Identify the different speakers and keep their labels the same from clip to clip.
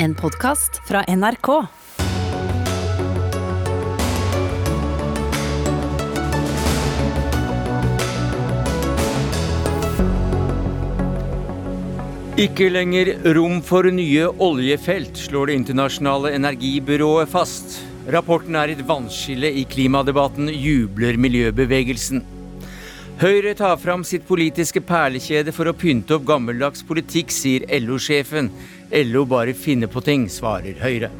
Speaker 1: En podkast fra NRK.
Speaker 2: Ikke lenger rom for nye oljefelt, slår Det internasjonale energibyrået fast. Rapporten er et vannskille i klimadebatten, jubler miljøbevegelsen. Høyre tar fram sitt politiske perlekjede for å pynte opp gammeldags politikk, sier LO-sjefen. LO bare finner på ting, svarer Høyre.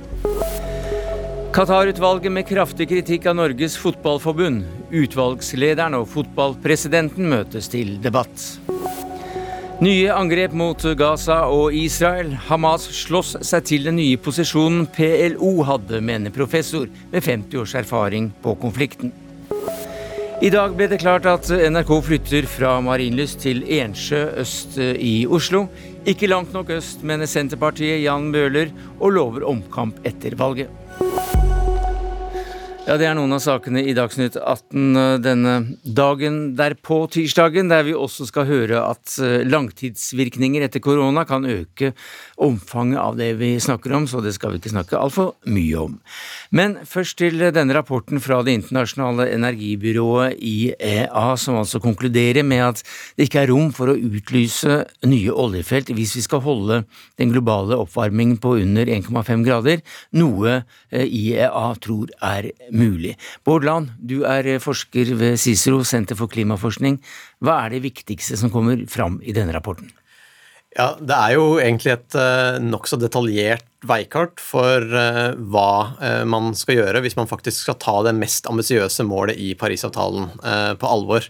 Speaker 2: Qatar-utvalget med kraftig kritikk av Norges Fotballforbund. Utvalgslederen og fotballpresidenten møtes til debatt. Nye angrep mot Gaza og Israel. Hamas slåss seg til den nye posisjonen PLO hadde, mener professor med 50 års erfaring på konflikten. I dag ble det klart at NRK flytter fra Marienlyst til Ensjø øst i Oslo. Ikke langt nok øst, mener Senterpartiet Jan Bøhler, og lover omkamp etter valget. Ja, Det er noen av sakene i Dagsnytt 18 eh, denne dagen derpå, tirsdagen, der vi også skal høre at eh, langtidsvirkninger etter korona kan øke omfanget av det vi snakker om, så det skal vi ikke snakke altfor mye om. Men først til denne rapporten fra Det internasjonale energibyrået IEA, som altså konkluderer med at det ikke er rom for å utlyse nye oljefelt hvis vi skal holde den globale oppvarmingen på under 1,5 grader, noe eh, IEA tror er mulig mulig. Bård Land, du er eh, forsker ved Cicero senter for klimaforskning. Hva er det viktigste som kommer fram i denne rapporten?
Speaker 3: Ja, Det er jo egentlig et uh, nokså detaljert veikart for uh, hva man skal gjøre hvis man faktisk skal ta det mest ambisiøse målet i Parisavtalen på alvor.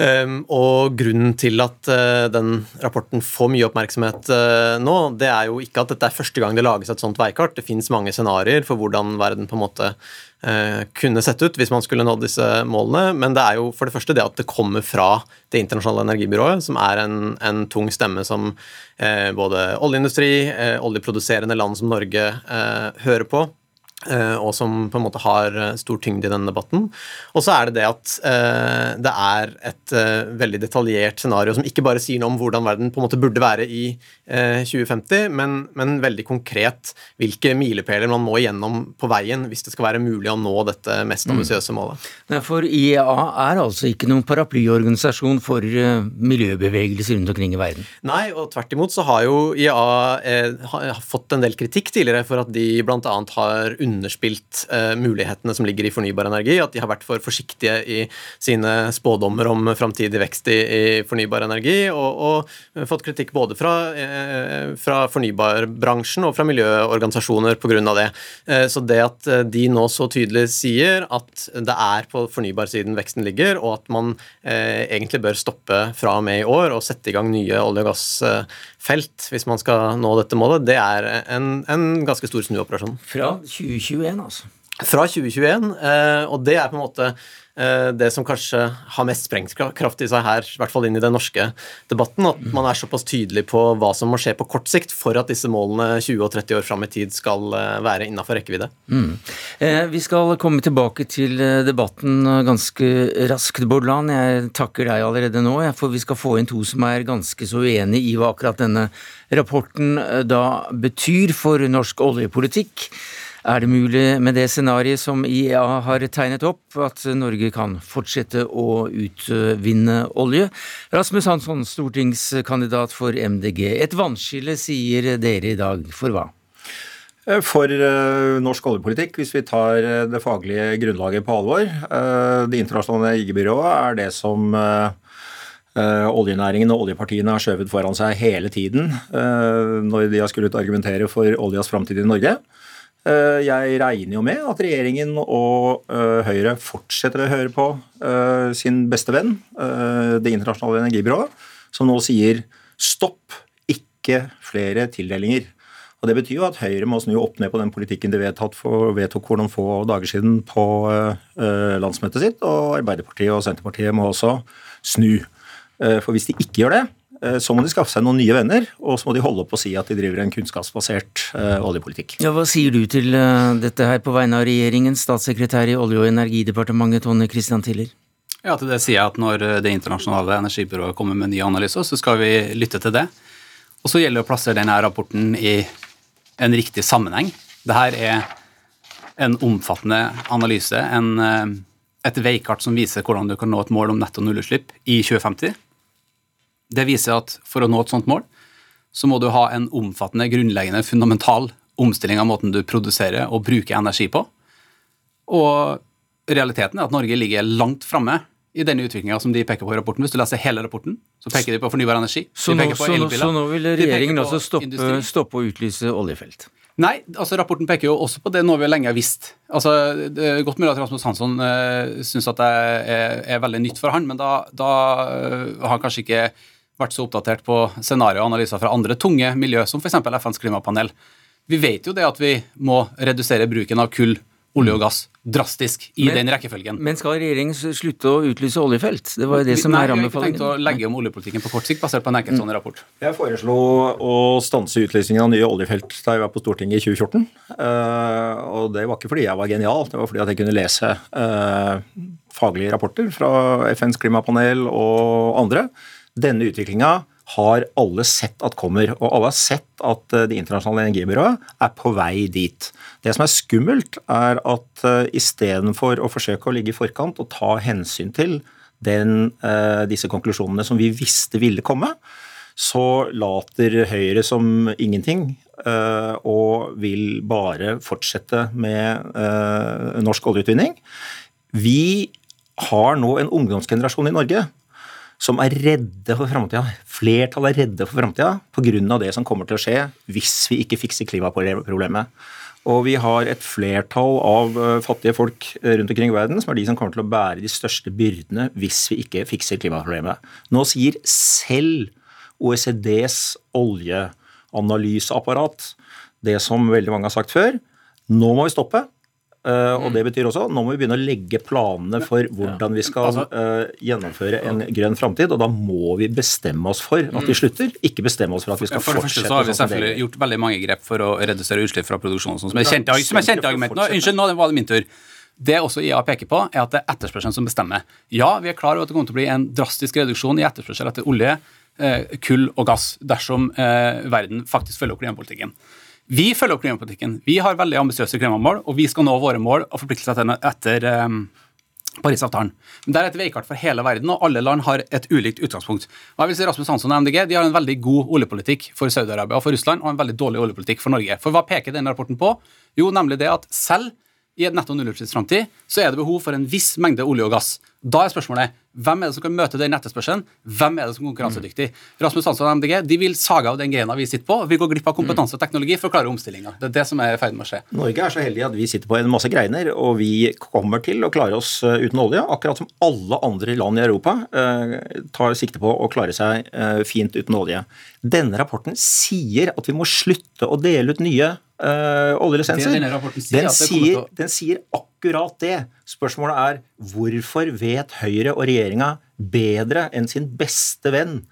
Speaker 3: Um, og grunnen til at uh, den rapporten får mye oppmerksomhet uh, nå, det er jo ikke at dette er første gang det lages et sånt veikart. Det fins mange scenarioer for hvordan verden på en måte uh, kunne sett ut hvis man skulle nådd disse målene. Men det er jo for det første det at det kommer fra Det internasjonale energibyrået, som er en, en tung stemme som både oljeindustri, oljeproduserende land som Norge hører på. Eh, og som på en måte har eh, stor tyngde i denne debatten. Og så er det det at uh, det er et uh, veldig detaljert scenario som ikke bare sier noe om hvordan verden på en måte burde være i uh, 2050, men, men, veldig konkret hvilke milepæler man må igjennom på veien hvis det skal være mulig å nå dette mest mm. ambisiøse målet.
Speaker 2: Mm. For IEA er altså ikke noen paraplyorganisasjon for miljøbevegelser rundt omkring i verden?
Speaker 3: Nei, og tvert imot så har jo IEA fått en del kritikk tidligere for at de bl.a. har underspilt eh, mulighetene som ligger i fornybar energi. At de har vært for forsiktige i sine spådommer om framtidig vekst i, i, fornybar energi. Og, og fått kritikk både fra, eh, fra fornybarbransjen og fra miljøorganisasjoner pga. det. Eh, så det at eh, de nå så tydelig sier at det er på fornybarsiden veksten ligger, og at man eh, egentlig bør stoppe fra og med i år og sette i gang nye olje- og gassfelt hvis man skal nå dette målet, det er en, en ganske stor snuoperasjon.
Speaker 2: Fra 20 2021, altså.
Speaker 3: Fra 2021, eh, og det er på en måte eh, det som kanskje har mest sprengkraft i seg her, i hvert fall inn i den norske debatten, at man er såpass tydelig på hva som må skje på kort sikt for at disse målene 20 og 30 år fram i tid skal eh, være innafor rekkevidde. Mm.
Speaker 2: Vi skal komme tilbake til debatten ganske raskt, Bordland. Jeg takker deg allerede nå, for vi skal få inn to som er ganske så uenig i hva akkurat denne rapporten da betyr for norsk oljepolitikk. Er det mulig med det scenarioet som IEA har tegnet opp, at Norge kan fortsette å utvinne olje? Rasmus Hansson, stortingskandidat for MDG. Et vannskille, sier dere i dag. For hva?
Speaker 4: Eh, for uh, norsk oljepolitikk, hvis vi tar uh, det faglige grunnlaget på alvor. Det internasjonale energibyrået er det som oljenæringen og oljepartiene har skjøvet foran seg hele tiden når de har skullet argumentere for oljas framtid i Norge. Eh, jeg regner jo med at regjeringen og eh, Høyre fortsetter å høre på eh, sin beste venn, Det internasjonale energibyrået, som nå sier stopp, ikke flere tildelinger. Og Det betyr jo at Høyre må snu opp ned på den politikken de for, vedtok for noen få dager siden på landsmøtet sitt, og Arbeiderpartiet og Senterpartiet må også snu. For hvis de ikke gjør det, så må de skaffe seg noen nye venner, og så må de holde opp og si at de driver en kunnskapsbasert uh, oljepolitikk.
Speaker 2: Ja, Hva sier du til uh, dette her på vegne av regjeringen, statssekretær i Olje- og energidepartementet Tone Christian Tiller?
Speaker 5: Ja, til det sier jeg at når Det internasjonale energibyrået kommer med nye analyser, så skal vi lytte til det. Og så gjelder det å plassere denne rapporten i en riktig sammenheng. Dette er en omfattende analyse, en, eh, et veikart som viser hvordan du kan nå et mål om netto nullutslipp i 2050. Det viser at for å nå et sånt mål, så må du ha en omfattende, grunnleggende, fundamental omstilling av måten du produserer og bruker energi på. Og realiteten er at Norge ligger langt framme i denne utviklinga som de peker på i rapporten. Hvis du leser hele rapporten, så peker de på fornybar energi.
Speaker 2: Så nå, så,
Speaker 5: elbiler,
Speaker 2: så nå vil regjeringen også stoppe, stoppe å utlyse oljefelt?
Speaker 5: Nei, altså rapporten peker jo også på det noe vi lenge har visst. Altså, det er Godt mulig at Rasmus Hansson uh, syns at det er, er veldig nytt for han, men da, da uh, har han kanskje ikke vært så oppdatert på scenarioer og analyser fra andre tunge miljø, som f.eks. FNs klimapanel. Vi vet jo det at vi må redusere bruken av kull, olje og gass drastisk i
Speaker 2: Men-
Speaker 5: den rekkefølgen.
Speaker 2: Men skal regjeringen slutte å utlyse oljefelt? Det var jo det som
Speaker 5: Nei,
Speaker 2: er
Speaker 5: vi har ikke tenkt å legge om oljepolitikken på kort sikt, basert på en enkeltstående rapport.
Speaker 4: Jeg foreslo å stanse utlysningen av nye oljefelt da jeg var på Stortinget i 2014. Eh, og det var ikke fordi jeg var genial, det var fordi at jeg kunne lese eh, faglige rapporter fra FNs klimapanel og andre. Denne utviklinga har alle sett at kommer, og alle har sett at eh, Det internasjonale energibyrået er på vei dit. Det som er skummelt, er at uh, istedenfor å forsøke å ligge i forkant og ta hensyn til den, eh, disse konklusjonene som vi visste ville komme, så later Høyre som ingenting eh, og vil bare fortsette med eh, norsk oljeutvinning. Vi har nå en ungdomsgenerasjon i Norge som er redde for framtida. Flertallet er redde for framtida pga. det som kommer til å skje hvis vi ikke fikser klimaproblemet. Og vi har et flertall av eh, fattige folk eh, rundt omkring i verden som er de som kommer til å bære de største byrdene hvis vi ikke fikser klimaproblemet. Nå sier selv OECDs oljeanalyseapparat det som veldig mange har sagt før. Nå må vi stoppe. Eh, og det betyr også nå må vi begynne å legge planene for hvordan vi skal
Speaker 5: Altså-
Speaker 4: eh, gjennomføre en grønn framtid. Og da må vi bestemme oss for at vi slutter, ikke bestemme oss for at vi skal fortsette.
Speaker 5: For det første så har vi
Speaker 4: sånn
Speaker 5: selvfølgelig
Speaker 4: er.
Speaker 5: gjort veldig mange grep for å redusere utslipp fra produksjonen, sånn som er kjente, som er kjente argument. Nå, unnskyld, nå var det min tur. Det også IA peker på, er at det er etterspørselen som bestemmer. Ja, vi er klar over at det kommer til å bli en drastisk reduksjon i etterspørsel etter olje, eh, kull og gass dersom verden faktisk følger opp klimapolitikken. Vi følger opp klimapolitikken. Vi har veldig ambisiøse klimamål, og vi skal nå våre mål og forpliktelser etter, etter eh, Parisavtalen. Men Det er et veikart for hele verden, og alle land har et ulikt utgangspunkt. Og jeg vil si Rasmus Hansson og MDG de har en veldig god oljepolitikk for Saudi-Arabia og for Russland, og en veldig dårlig oljepolitikk for Norge. For hva peker denne rapporten på? Jo, nemlig det at selv i et netto nullutslippsframtid så er det behov for en viss mengde olje og gass. Da er spørsmålet hvem er det som kan møte den etterspørselen? Hvem er det som er konkurransedyktig? Rasmus Hansson og MDG de vil sage av den greina vi sitter på, vi går glipp av kompetanse og teknologi for å klare omstillinga. Det er det som er i ferd med å skje.
Speaker 4: Norge er så heldig at vi sitter på en masse greiner, og vi kommer til å klare oss eh, uten olje, akkurat som alle andre land i Europa eh, tar sikte på å klare seg eh, fint uten olje. Denne rapporten sier at vi må slutte å dele ut nye oljelisenser. Den, sier, den sier akkurat det. Spørsmålet er hvorfor vet Høyre og regjeringa bedre enn sin beste venn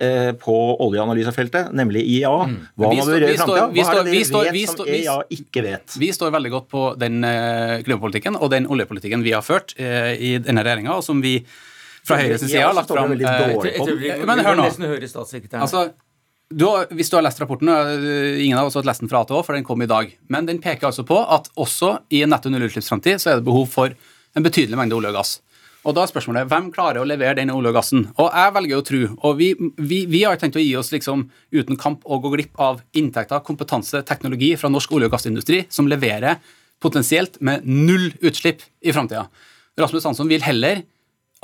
Speaker 4: eh, på oljeanalysefeltet, nemlig IA, hva
Speaker 5: Vi
Speaker 4: man bør
Speaker 5: vi
Speaker 4: gjøre i framtida?
Speaker 5: vi
Speaker 4: Hva er det
Speaker 5: vi
Speaker 4: dere
Speaker 5: står-
Speaker 4: vet
Speaker 5: vi
Speaker 4: som IA ikke vet?
Speaker 5: Vi står veldig godt på den eh, klimapolitikken og den oljepolitikken vi har ført eh, i denne regjeringa, og som vi fra Høyres side har lagt fram. Men hør nå. Altså, du hvis du har lest rapporten, øh, ingen av oss har lest den fra A til Å, for den kom i dag, men den peker altså på at også i en netto nullutslippsframtid så er det behov for en betydelig mengde olje og gass. Og da er spørsmålet hvem klarer å levere den olje og gassen? Og jeg velger å tro, og vi, vi, vi har tenkt å gi oss liksom uten kamp og gå glipp av inntekter, kompetanse, teknologi fra norsk olje- og gassindustri som leverer potensielt med null utslipp i framtida. Rasmus Hansson vil heller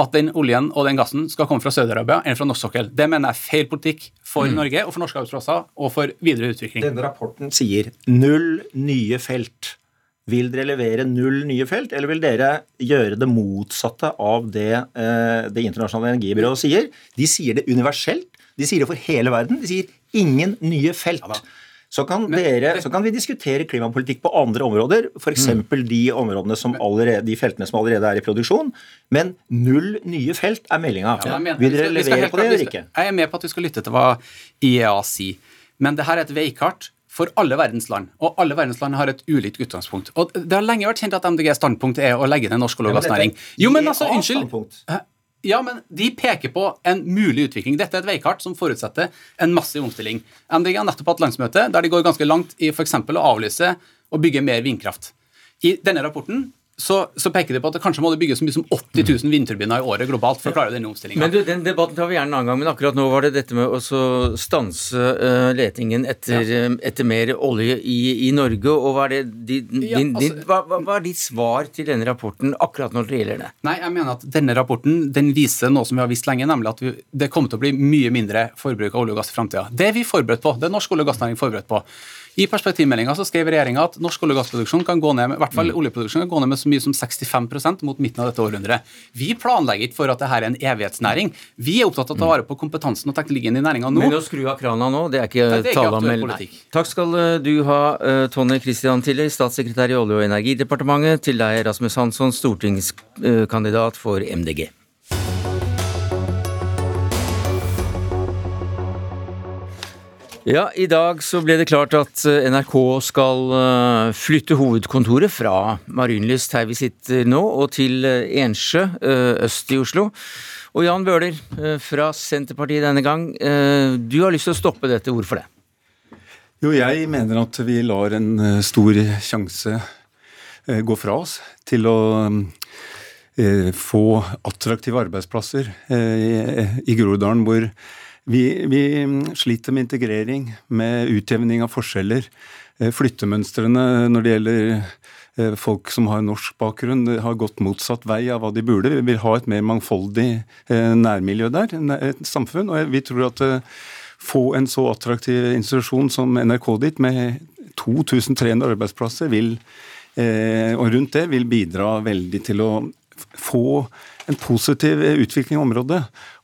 Speaker 5: at den oljen og den gassen skal komme fra Saudi-Arabia enn fra norsk sokkel. Det mener jeg er feil politikk for Norge og for norske arbeidsplasser og for videre utvikling.
Speaker 4: Denne rapporten sier null nye felt. Vil dere levere null nye felt, eller vil dere gjøre det motsatte av det eh, Det internasjonale energibyrået sier? De sier det universelt. De sier det for hele verden. De sier ingen nye felt. Så kan, dere, så kan vi diskutere klimapolitikk på andre områder, f.eks. de områdene som allerede, de feltene som allerede er i produksjon. Men null nye felt er meldinga.
Speaker 5: Ja,
Speaker 4: Vil
Speaker 5: vi
Speaker 4: dere levere på det eller ikke?
Speaker 5: Jeg er med på at vi skal lytte til hva IEA sier, men det her er et veikart for alle verdens land, og alle verdens land har et ulikt utgangspunkt. Og Det har lenge vært kjent at MDGs standpunkt er å legge ned norsk olje- og gassnæring. Jo, men altså, unnskyld. Ja, men de peker på en mulig utvikling. Dette er et veikart som forutsetter en massiv omstilling. MDG har nettopp hatt landsmøte der de går ganske langt i f.eks. å avlyse og bygge mer vindkraft. I denne rapporten så, så, peker de på at det kanskje må det bygges så mye som 80 000 vindturbiner i året globalt for å klare denne omstillinga.
Speaker 2: Men du, Den debatten tar vi gjerne en annen gang, men akkurat nå var det dette med å stanse uh, letingen etter, ja. uh, etter, mer olje i, i, Norge. og hva er, det, din, ja, altså, din, hva, hva er ditt svar til denne rapporten akkurat når det gjelder det?
Speaker 5: Nei, jeg mener at Denne rapporten den viser noe som vi har visst lenge, nemlig at vi, det kommer til å bli mye mindre forbruk av olje og gass i framtida. Det er vi forberedt på. Det er norsk olje- og gassnæring forberedt på. I perspektivmeldinga skrev regjeringa at norsk olje- og gassproduksjon kan gå ned med, i hvert fall mm. oljeproduksjon kan gå ned med så mye som 65% mot midten av dette århundret. Vi planlegger ikke for at dette er en evighetsnæring. Vi er opptatt av å ta vare på kompetansen og teknologien i næringa nå.
Speaker 2: Men å skru av krana nå, det er ikke, Nei, det er ikke tale om Takk skal eh, du ha, Tone Tony Christian Tiller, statssekretær i Olje- og energidepartementet. Til deg, Rasmus Hansson, stortingskandidat for MDG. Ja, I dag så ble det klart at eh, NRK skal eh, flytte hovedkontoret fra Marienlyst, her vi sitter nå, og til eh, Ensjø øst i Oslo. Og Jan Bøhler fra Senterpartiet denne gang, du har lyst til å stoppe dette. Hvorfor det?
Speaker 6: Jo, jeg mener at vi lar en stor sjanse gå fra oss til å få attraktive arbeidsplasser i Groruddalen, hvor vi, vi, sliter med integrering, med utjevning av forskjeller. Eh, flyttemønstrene når det gjelder eh, folk som har norsk bakgrunn, har gått motsatt vei av hva de burde. Vi vil ha et mer mangfoldig eh, nærmiljø der, et samfunn. Og vi tror at få en så attraktiv institusjon som NRK ditt, med 2300 arbeidsplasser, vil, og rundt det, vil bidra veldig til å få en positiv utvikling i området.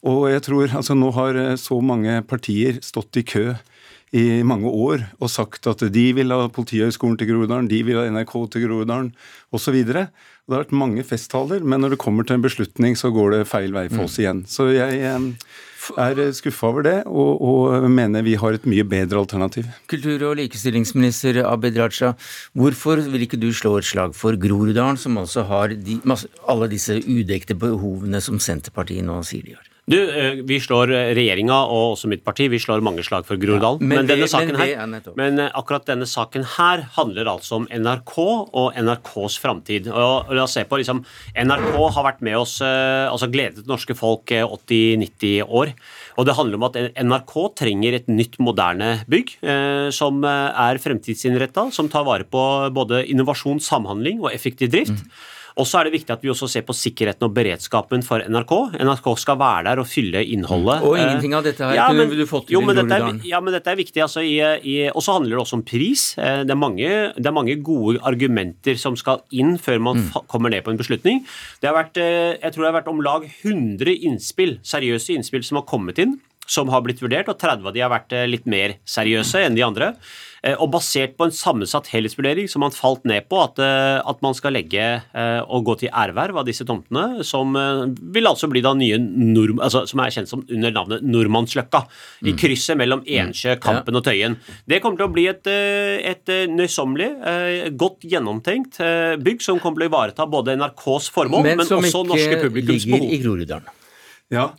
Speaker 6: Og jeg tror, altså Nå har eh, så mange partier stått i kø i mange år og sagt at de vil ha Politihøgskolen til Groruddalen, de vil ha NRK til Groruddalen osv. Det har vært mange festtaler, men når det kommer til en beslutning, så går det feil vei for oss mm. igjen. Så jeg eh, er skuffa over det, og, og, mener vi har et mye bedre alternativ.
Speaker 2: Kultur- og likestillingsminister Abid Raja, hvorfor vil ikke du slå et slag for Groruddalen, som også har de, alle disse udekte behovene som Senterpartiet nå sier de har?
Speaker 7: Du, eh, Vi slår eh, regjeringa og også mitt parti vi slår mange slag for Groruddalen. Ja, men, men, denne saken her, men eh, akkurat denne saken her handler altså om NRK og NRKs framtid. La oss se på, liksom, NRK har vært med oss, altså gledet norske folk 80-90 år. Og det handler om at NRK trenger et nytt, moderne bygg eh, som er fremtidsinnretta, som tar vare på både innovasjon, samhandling og effektiv drift. Mm. Og så er det viktig at vi også ser på sikkerheten og beredskapen for NRK. NRK skal være der og fylle innholdet.
Speaker 2: Og ingenting av dette her ja, men, du fått til jo,
Speaker 7: men dette er, ja, men dette er viktig. Altså, og så handler det også om pris. Eh, det er, mange, det er, mange, gode argumenter som skal inn før man mm. kommer ned på en beslutning. Det har vært, eh, jeg tror det har vært om lag 100 innspill, seriøse innspill som har kommet inn som har blitt vurdert, og 30 av de har vært eh, litt mer seriøse enn de andre. Eh, og basert på en sammensatt helhetsvurdering som man falt ned på at, eh, at man skal legge og gå til erverv av disse tomtene, som vil altså bli da nye nordmenn altså, som er kjent som under navnet Nordmannsløkka. I mm. krysset mellom mm. Ensjø, Kampen og Tøyen. Det kommer til å bli et, et nøysommelig, godt gjennomtenkt bygg som kommer til å ivareta både NRKs formål, men, men også norske publikums behov. Men som ikke ligger i Groruddalen.
Speaker 6: Ja,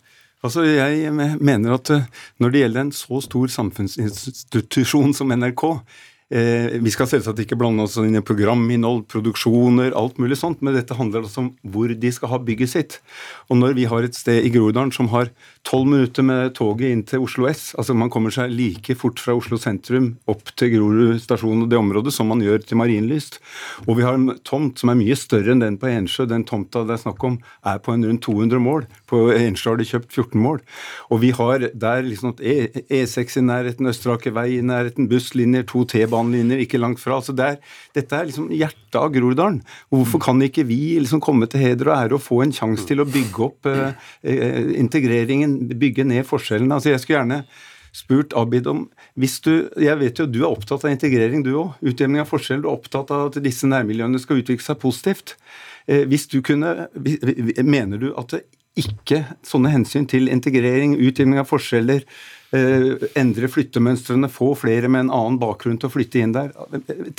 Speaker 6: Altså, Jeg mener at eh, når det gjelder en så stor samfunnsinstitusjon som NRK, Eh, vi skal selvsagt ikke blande oss inn i programinnhold, produksjoner, alt mulig sånt, men dette handler altså om hvor de skal ha bygget sitt. Og når vi har et sted i Groruddalen som har tolv minutter med toget inn til Oslo S, altså man kommer seg like fort fra Oslo sentrum opp til Grorud stasjon og det området som man gjør til Marienlyst, og vi har en tomt som er mye større enn den på Ensjø, den tomta det er snakk om er på en rundt 200 mål, på Ensjø har de kjøpt 14 mål, og vi har der liksom E6 e i nærheten, Østeraker vei i nærheten, busslinjer, to T-banelinjer ikke langt fra. Altså det er, dette er liksom hjertet av Groruddalen. Hvorfor kan ikke vi liksom komme til heder og ære og få en sjanse til å bygge opp eh, eh, integreringen, bygge ned forskjellene? Altså jeg skulle gjerne spurt Abid om hvis du, Jeg vet jo du er opptatt av integrering, du òg. Utjevning av forskjell. Du er opptatt av at disse nærmiljøene skal utvikle seg positivt. Eh, hvis du kunne, Mener du at det ikke sånne hensyn til integrering, utjevning av forskjeller, Uh, endre flyttemønstrene, få flere med en annen bakgrunn til å flytte inn der.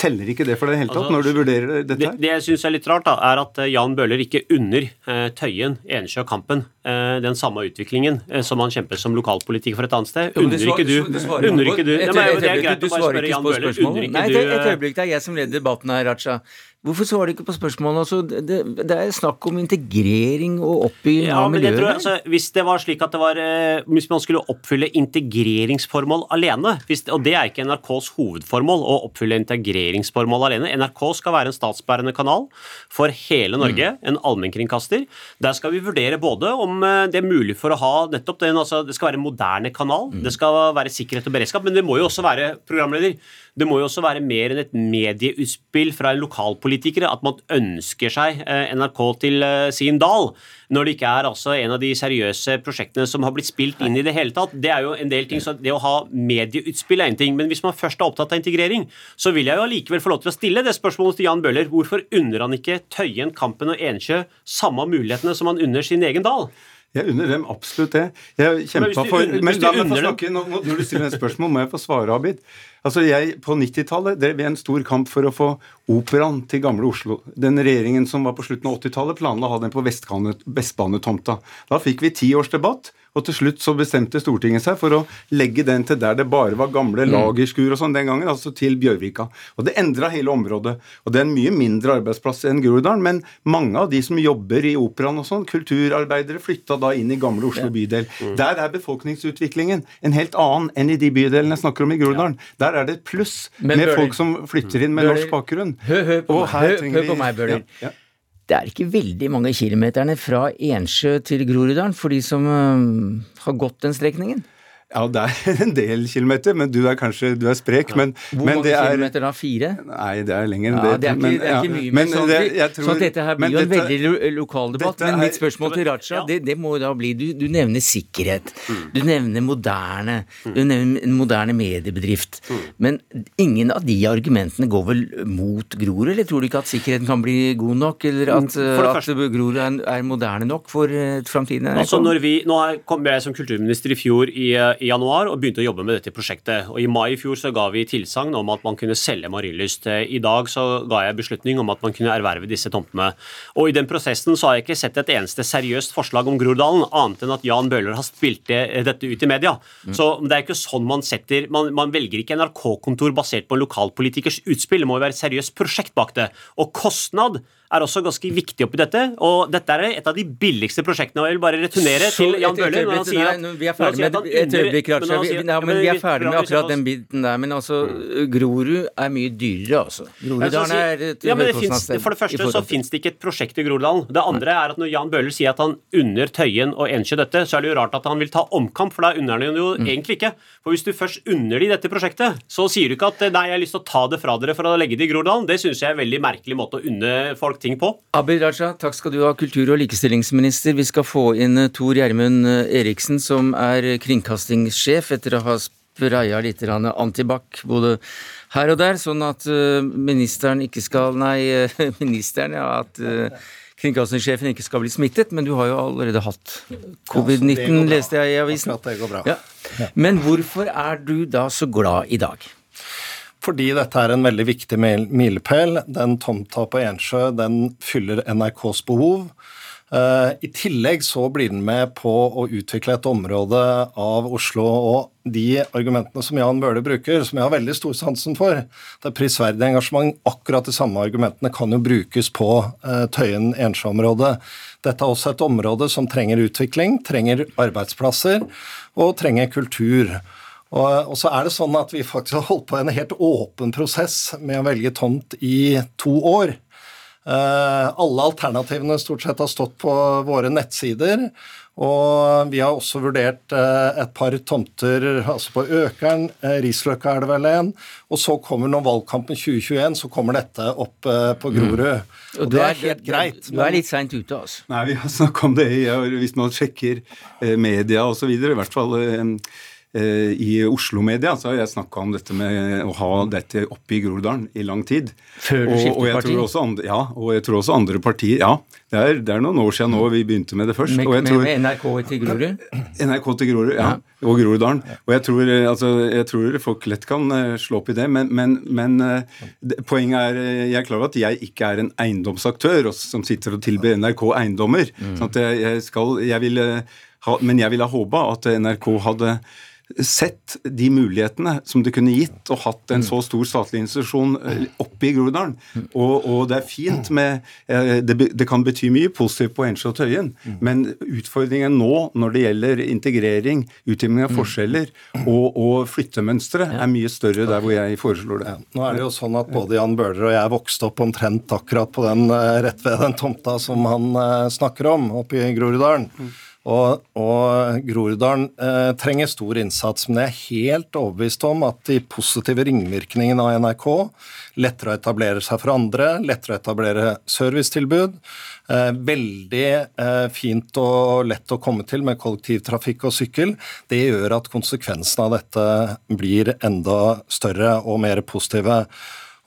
Speaker 6: Teller ikke det for deg i det hele tatt, altså, når du vurderer dette?
Speaker 7: Det, det jeg syns er litt rart, da, er at eh, Jan Bøhler ikke unner Tøyen, og Kampen eh, den samme utviklingen eh, som man kjemper som lokalpolitiker for et annet sted. Unner ikke du Unner ikke du Det er
Speaker 2: øyeblikk,
Speaker 7: greit å bare spørre Jan Bøhler. Ikke du
Speaker 2: er et
Speaker 7: eh,
Speaker 2: øyeblikk. Det er jeg som leder debatten her, Raja. Hvorfor svarer du ikke på spørsmålet? Altså, det, det, det er snakk om integrering og oppbygging
Speaker 7: Ja,
Speaker 2: av
Speaker 7: men jeg altså, Hvis det var slik at det var eh, Hvis man skulle oppfylle integreringsformål alene, hvis, og det er ikke NRKs hovedformål å oppfylle integreringsformål alene NRK skal være en statsbærende kanal for hele Norge,
Speaker 2: Mm.
Speaker 7: en allmennkringkaster. Der skal vi vurdere både om eh, det er mulig for å ha nettopp den, altså det skal være en moderne kanal,
Speaker 2: Mm.
Speaker 7: det skal være sikkerhet og beredskap, men det må jo også være programleder, det må jo også være mer enn et medieutspill fra en lokalpolitiker at man ønsker seg eh, NRK til eh, sin dal, når det ikke er altså en av de seriøse prosjektene som har blitt spilt inn i det hele tatt. Det er jo en del ting, så Det å ha medieutspill er en ting, men hvis man først er opptatt av integrering, så vil jeg jo allikevel få lov til å stille det spørsmålet til Jan Bøhler. Hvorfor unner han ikke Tøyen, Kampen og Ensjø samme mulighetene som han unner sin egen dal?
Speaker 6: Jeg unner dem absolutt det. Jeg kjempa for Men la meg få snakke. Nå, nå- når du stiller et spørsmål, må jeg få svare, Abid. Altså, jeg, På 90-tallet drev jeg en stor kamp for å få operaen til Gamle Oslo. Den regjeringen som var på slutten av 80-tallet, planla å ha den på Vestbanetomta. Da fikk vi ti års debatt. Og til slutt så bestemte Stortinget seg for å legge den til der det bare var gamle lagerskur og sånn den gangen, altså til Bjørvika. Og det endra hele området. Og det er en mye mindre arbeidsplass enn Groruddalen, men mange av de som jobber i operaen og sånn, kulturarbeidere, flytta da inn i Gamle Oslo bydel. Der er befolkningsutviklingen en helt annen enn i de bydelene jeg snakker om i Groruddalen. Der er det et pluss med folk som flytter inn med norsk bakgrunn.
Speaker 2: Hør, hør på meg, hør, hør på meg, Bøhler.
Speaker 6: Ja, ja.
Speaker 2: Det er ikke veldig mange kilometerne fra Ensjø til Groruddalen for de som har gått den strekningen.
Speaker 6: Ja, det er en del kilometer, men du er kanskje du er sprek. Men,
Speaker 2: Hvor
Speaker 6: men
Speaker 2: mange
Speaker 6: det er
Speaker 2: kilometer da? Fire?
Speaker 6: Nei, det er lenger enn
Speaker 2: Ja,
Speaker 6: det.
Speaker 2: det er ikke,
Speaker 6: men-
Speaker 2: det er ikke
Speaker 6: ja,
Speaker 2: mye,
Speaker 6: men
Speaker 2: men sånn,
Speaker 6: det- jeg tror-
Speaker 2: så at dette her blir jo en veldig lo- lokal debatt. Men mitt spørsmål til Raja,
Speaker 7: Ja.
Speaker 2: det, det må jo da bli Du, du nevner sikkerhet.
Speaker 6: Mm.
Speaker 2: Du nevner moderne. Du nevner en moderne mediebedrift.
Speaker 6: Mm.
Speaker 2: Men ingen av de argumentene går vel mot Grorud, eller tror du ikke at sikkerheten kan bli god nok? Eller at,
Speaker 7: Mm,
Speaker 2: at Grorud er, er moderne nok for eh, framtiden?
Speaker 7: Altså når vi, Nå kom jeg som kulturminister i fjor i, eh, i januar og begynte å jobbe med dette prosjektet. og I mai i fjor så ga vi tilsagn om at man kunne selge Marienlyst. Eh, I dag så ga jeg beslutning om at man kunne erverve disse tomtene. Og I den prosessen så har jeg ikke sett et eneste seriøst forslag om Groruddalen, annet enn at Jan Bøhler har spilt det, dette ut i media. Så det er ikke sånn man setter Man, man velger ikke NRK-kontor basert på en lokalpolitikers utspill. Det må jo være et seriøst prosjekt bak det. Og kostnad er også ganske viktig oppi dette. Og dette er et av de billigste prosjektene. og Jeg vil bare returnere
Speaker 2: Så
Speaker 7: til Jan Bøhler når han sier at
Speaker 2: nå- Vi er ferdig med, er akkurat den biten der. Men altså, Grorud er mye dyrere, altså. Groruddalen er et
Speaker 7: ja, men det finnes, For det første så fins det ikke et prosjekt i Groruddalen. Det andre er at når Jan Bøhler sier at han unner Tøyen og Ensjø dette, så er det jo rart at han vil ta omkamp, for da unner han jo
Speaker 2: Mm.
Speaker 7: egentlig ikke. For hvis du først unner de dette prosjektet, så sier du ikke at nei, jeg har lyst til å ta det fra dere for å legge det i Groruddalen. Det syns jeg er en veldig merkelig måte å unne folk ting på.
Speaker 2: Abid Raja, takk skal du ha, kultur- og likestillingsminister. Vi skal få inn eh, Tor Gjermund eh, Eriksen, som er eh, kringkastingssjef, etter å ha spraya litt antibac både her og der, sånn at ministeren ikke skal Nei, ministeren, ja, at kringkastingssjefen ikke skal bli smittet, men du har jo allerede hatt covid-19, leste jeg i avisen.
Speaker 8: Akkurat det går bra.
Speaker 2: Ja. Men hvorfor er du da så glad i dag?
Speaker 8: Fordi dette er en veldig viktig mil- milepæl. Den tomta på Ensjø den fyller NRKs behov. Eh, I tillegg så blir den med på å utvikle et område av Oslo. Og de argumentene som Jan Bøhler bruker, som jeg har veldig stor sansen for, det er prisverdig engasjement, akkurat de samme argumentene kan jo brukes på uh, Tøyen-Ensjø-området. Dette er også et område som trenger utvikling, trenger arbeidsplasser og trenger kultur. Og, og så er det sånn at vi faktisk har holdt på en helt åpen prosess med å velge tomt i to år. Eh, alle alternativene stort sett har stått på våre nettsider. Og vi har også vurdert eh, et par tomter altså på Økeren, eh, Risløkka er det vel en. Og så kommer når valgkampen 2021, så kommer dette opp på Grorud. Og, det er helt greit.
Speaker 2: Du er litt seint ute, altså.
Speaker 6: Nei, vi har snakket om det i, hvis man sjekker media osv. I hvert fall i Oslo-media så har jeg snakka om dette med å ha dette oppe i Groruddalen i lang tid.
Speaker 2: Før du skiftet
Speaker 6: og jeg
Speaker 2: parti?
Speaker 6: tror også andre, ja, og jeg tror også andre partier Ja, det er, det er noen år siden nå vi begynte med det først.
Speaker 2: Med,
Speaker 6: og
Speaker 2: med,
Speaker 6: tror,
Speaker 2: med NRK til Grorud?
Speaker 6: NRK til Grorud, ja. Og Groruddalen. Og jeg tror, eh, altså, jeg tror folk lett kan eh, slå opp i det, men, men, men eh, poenget er eh, Jeg er klar over at jeg ikke er en eiendomsaktør som sitter og tilbyr NRK eiendommer. sånn at jeg, jeg skal, jeg ville ha, men jeg ville ha håpa at NRK hadde sett de mulighetene som det kunne gitt å hatt en så stor statlig institusjon eh, oppe i Groruddalen. Og, og det er fint med eh, det, det kan bety mye positivt på Ensjø og Tøyen, men utfordringen nå når det gjelder integrering, utjevning av forskjeller og, og flyttemønstre, er mye større der hvor jeg foreslår det.
Speaker 8: Nå er det jo sånn at både Jan Bøhler og jeg vokste opp omtrent akkurat på den eh, rett ved den tomta som han snakker om, oppe i Groruddalen. Og, og Groruddalen eh, trenger stor innsats, men jeg er helt overbevist om at de positive ringvirkningene av NRK, lettere å etablere seg for andre, lettere å etablere servicetilbud, eh, veldig eh, fint og lett å komme til med kollektivtrafikk og sykkel, det gjør at konsekvensene av dette blir enda større og mer positive.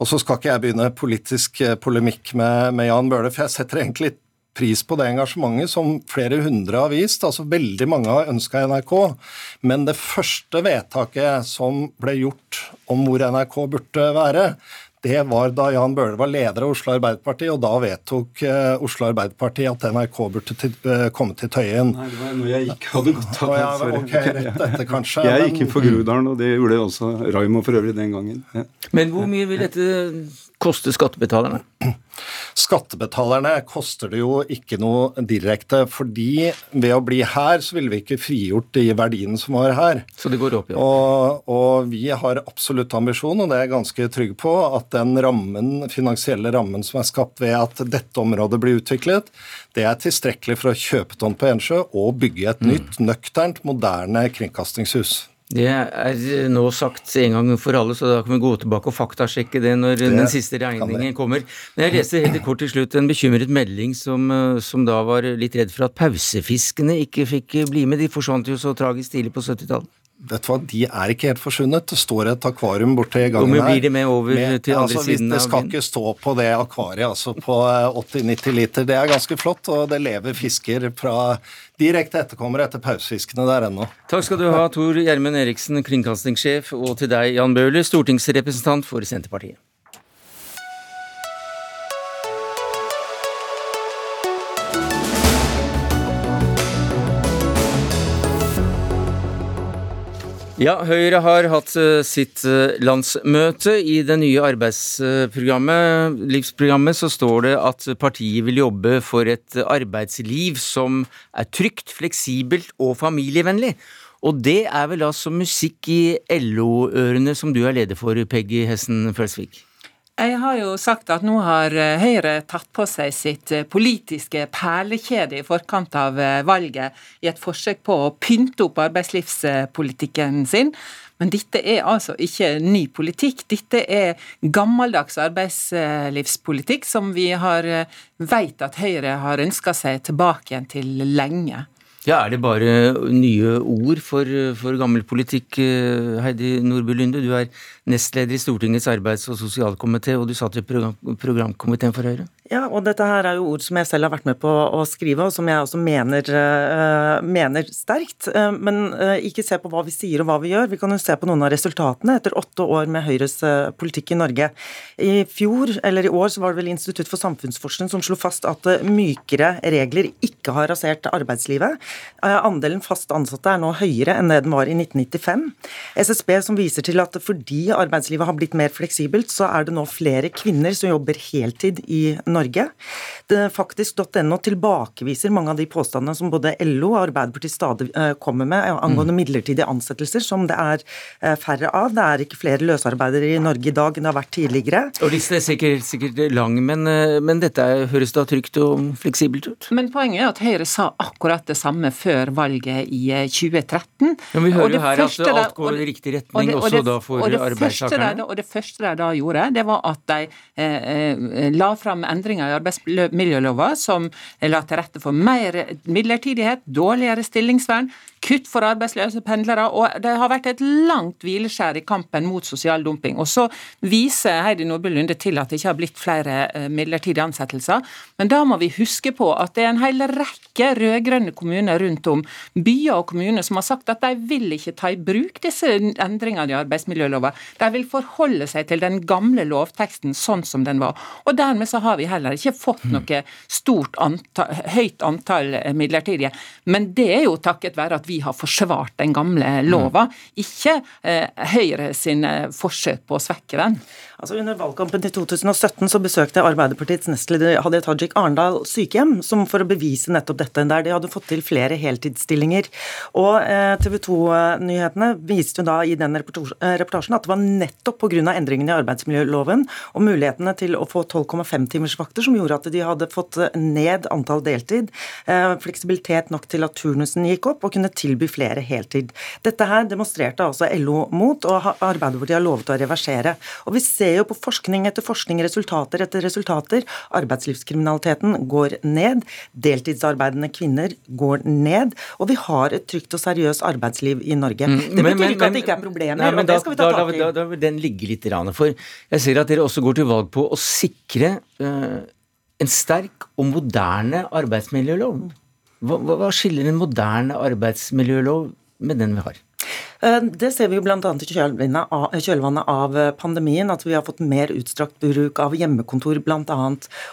Speaker 8: Og så skal ikke jeg begynne politisk eh, polemikk med, med Jan Bøhler, for jeg setter egentlig pris på det engasjementet som flere hundre har vist. altså Veldig mange har ønska NRK. Men det første vedtaket som ble gjort om hvor NRK burde være, det var da Jan Bøhler var leder av Oslo Arbeiderparti, og da vedtok eh, Oslo Arbeiderparti at NRK burde til, eh, komme til Tøyen.
Speaker 6: Nei, det var når jeg ikke hadde gått av.
Speaker 8: Å ja,
Speaker 6: sorry.
Speaker 8: ok, rett etter kanskje.
Speaker 6: Jeg gikk inn for Groruddalen, og det gjorde også Raimo for øvrig den gangen. Ja.
Speaker 2: Men hvor mye vil dette koste skattebetalerne?
Speaker 8: Skattebetalerne koster det jo ikke noe direkte, fordi ved å bli her, så ville vi ikke frigjort de verdiene som var her.
Speaker 2: Så det går opp, ja.
Speaker 8: Og, og vi har absolutt ambisjon, og det er jeg ganske trygg på, at den rammen, finansielle rammen som er skapt ved at dette området blir utviklet, det er tilstrekkelig for å kjøpe tomt på Ensjø og bygge et nytt, nøkternt, moderne kringkastingshus.
Speaker 2: Det er nå sagt en gang for alle, så da kan vi gå tilbake og faktasjekke det når den siste regningen kommer. Men jeg leste helt kort til slutt en bekymret melding som, eh, som da var litt redd for at pausefiskene ikke fikk bli med. De forsvant jo så tragisk tidlig på 70-tallet.
Speaker 8: Vet du hva, De er ikke helt forsvunnet. Det står et akvarium borti gangen her.
Speaker 2: blir det med over til andre
Speaker 8: altså,
Speaker 2: siden
Speaker 8: Det skal ikke stå på det akvariet altså på eh, 80-90 liter. Det er ganske flott, og det lever fisker fra direkte etterkommere etter pausefiskene der ennå.
Speaker 2: Takk skal du ha, Tor Gjermund Eriksen, kringkastingssjef, og til deg, Jan Bøhler, stortingsrepresentant for Senterpartiet. Ja, Høyre har hatt eh, sitt eh, landsmøte. I det nye arbeidsprogrammet, livsprogrammet, så står det at partiet vil jobbe for et arbeidsliv som er trygt, fleksibelt og familievennlig. Og det er vel altså musikk i LO-ørene som du er leder for, Peggy Hessen Følsvik?
Speaker 9: Jeg har jo sagt at nå har eh, Høyre tatt på seg sitt eh, politiske perlekjede i forkant av eh, valget i et forsøk på å pynte opp arbeidslivspolitikken sin. Men dette er altså ikke ny politikk. Dette er gammeldags arbeidslivspolitikk som vi har veit at Høyre har ønska seg tilbake igjen til lenge.
Speaker 2: Ja, Er det bare nye ord for, for gammel politikk, Heidi Nordby Lunde? Du er nestleder i Stortingets arbeids- og sosialkomité, og du satt i program, programkomiteen for Høyre?
Speaker 10: Ja, og dette her er jo ord som jeg selv har vært med på å skrive, og som jeg også mener, uh, mener sterkt. Uh, men uh, ikke se på hva vi sier og hva vi gjør. Vi kan jo se på noen av resultatene etter åtte år med Høyres politikk i Norge. I fjor, eller i år, så var det vel Institutt for samfunnsforskning som slo fast at mykere regler ikke har rasert arbeidslivet. andelen fast ansatte er nå høyere enn det den var i 1995. SSB som viser til at fordi arbeidslivet har blitt mer fleksibelt, så er det nå flere kvinner som jobber heltid i Norge. Faktisk.no tilbakeviser mange av de påstandene som både LO og Arbeiderpartiet stadig eh, kommer med angående midlertidige ansettelser, som det er eh, færre av. Det er ikke flere løsarbeidere i Norge i dag enn det har vært tidligere.
Speaker 2: Og listen er sikkert, sikkert lang, men, eh, men dette er, høres da trygt og fleksibelt ut?
Speaker 9: Men poenget er at Høyre sa akkurat det samme før valget i eh, 2013.
Speaker 2: Ja, vi hører jo her at alt går i riktig retning,
Speaker 9: og det- og
Speaker 2: også da for
Speaker 9: og det første De, Og det første de da gjorde, det var at de eh, eh, la fram endringer i arbeidsmiljølova som la til rette for mer midlertidighet, dårligere stillingsvern, kutt for arbeidsløse pendlere, og det har vært et langt hvileskjær i kampen mot sosial dumping. Og så viser Heidi Nordby Lunde til at det ikke har blitt flere eh, midlertidige ansettelser, men da må vi huske på at det er en hel rekke rød-grønne kommuner rundt om, byer og kommuner, som har sagt at de vil ikke ta i bruk disse endringene i arbeidsmiljølova. De vil forholde seg til den gamle lovteksten sånn som den var. Og dermed så har vi heller ikke fått noe stort antall, høyt antall midlertidige. Men det er jo takket være at vi har forsvart den gamle lova, ikke eh, Høyre sin forsøk på å svekke den.
Speaker 10: Altså Under valgkampen til 2017 så besøkte Arbeiderpartiets nestleder Hadia Tajik Arendal sykehjem som for å bevise nettopp dette, der de hadde fått til flere heltidsstillinger. Og eh, TV 2-nyhetene viste jo da i den eh, reportasjen at det var nettopp pga. endringene i arbeidsmiljøloven og mulighetene til å få 12,5 timers vakter som gjorde at de hadde fått ned antall deltid, eh, fleksibilitet nok til at turnusen gikk opp, og kunne tilby flere heltid. Dette her demonstrerte altså LO mot, og Arbeiderpartiet har lovet å reversere. Og vi ser jo på forskning etter forskning, resultater etter resultater. Arbeidslivskriminaliteten går ned. Deltidsarbeidende kvinner går ned. Og vi har et trygt og seriøst arbeidsliv i Norge. Mm, det betyr men, ikke at det ikke er problemer, nei, og det skal vi ta tak
Speaker 2: i. Da, da, vil den ligge litt. For jeg ser at dere også går til valg på å sikre uh, en sterk og moderne arbeidsmiljølov. Hva, hva skiller en moderne arbeidsmiljølov med den vi har?
Speaker 10: Eh, det ser vi jo bl.a. i kjølvannet av eh, pandemien, at vi har fått mer utstrakt bruk av hjemmekontor bl.a.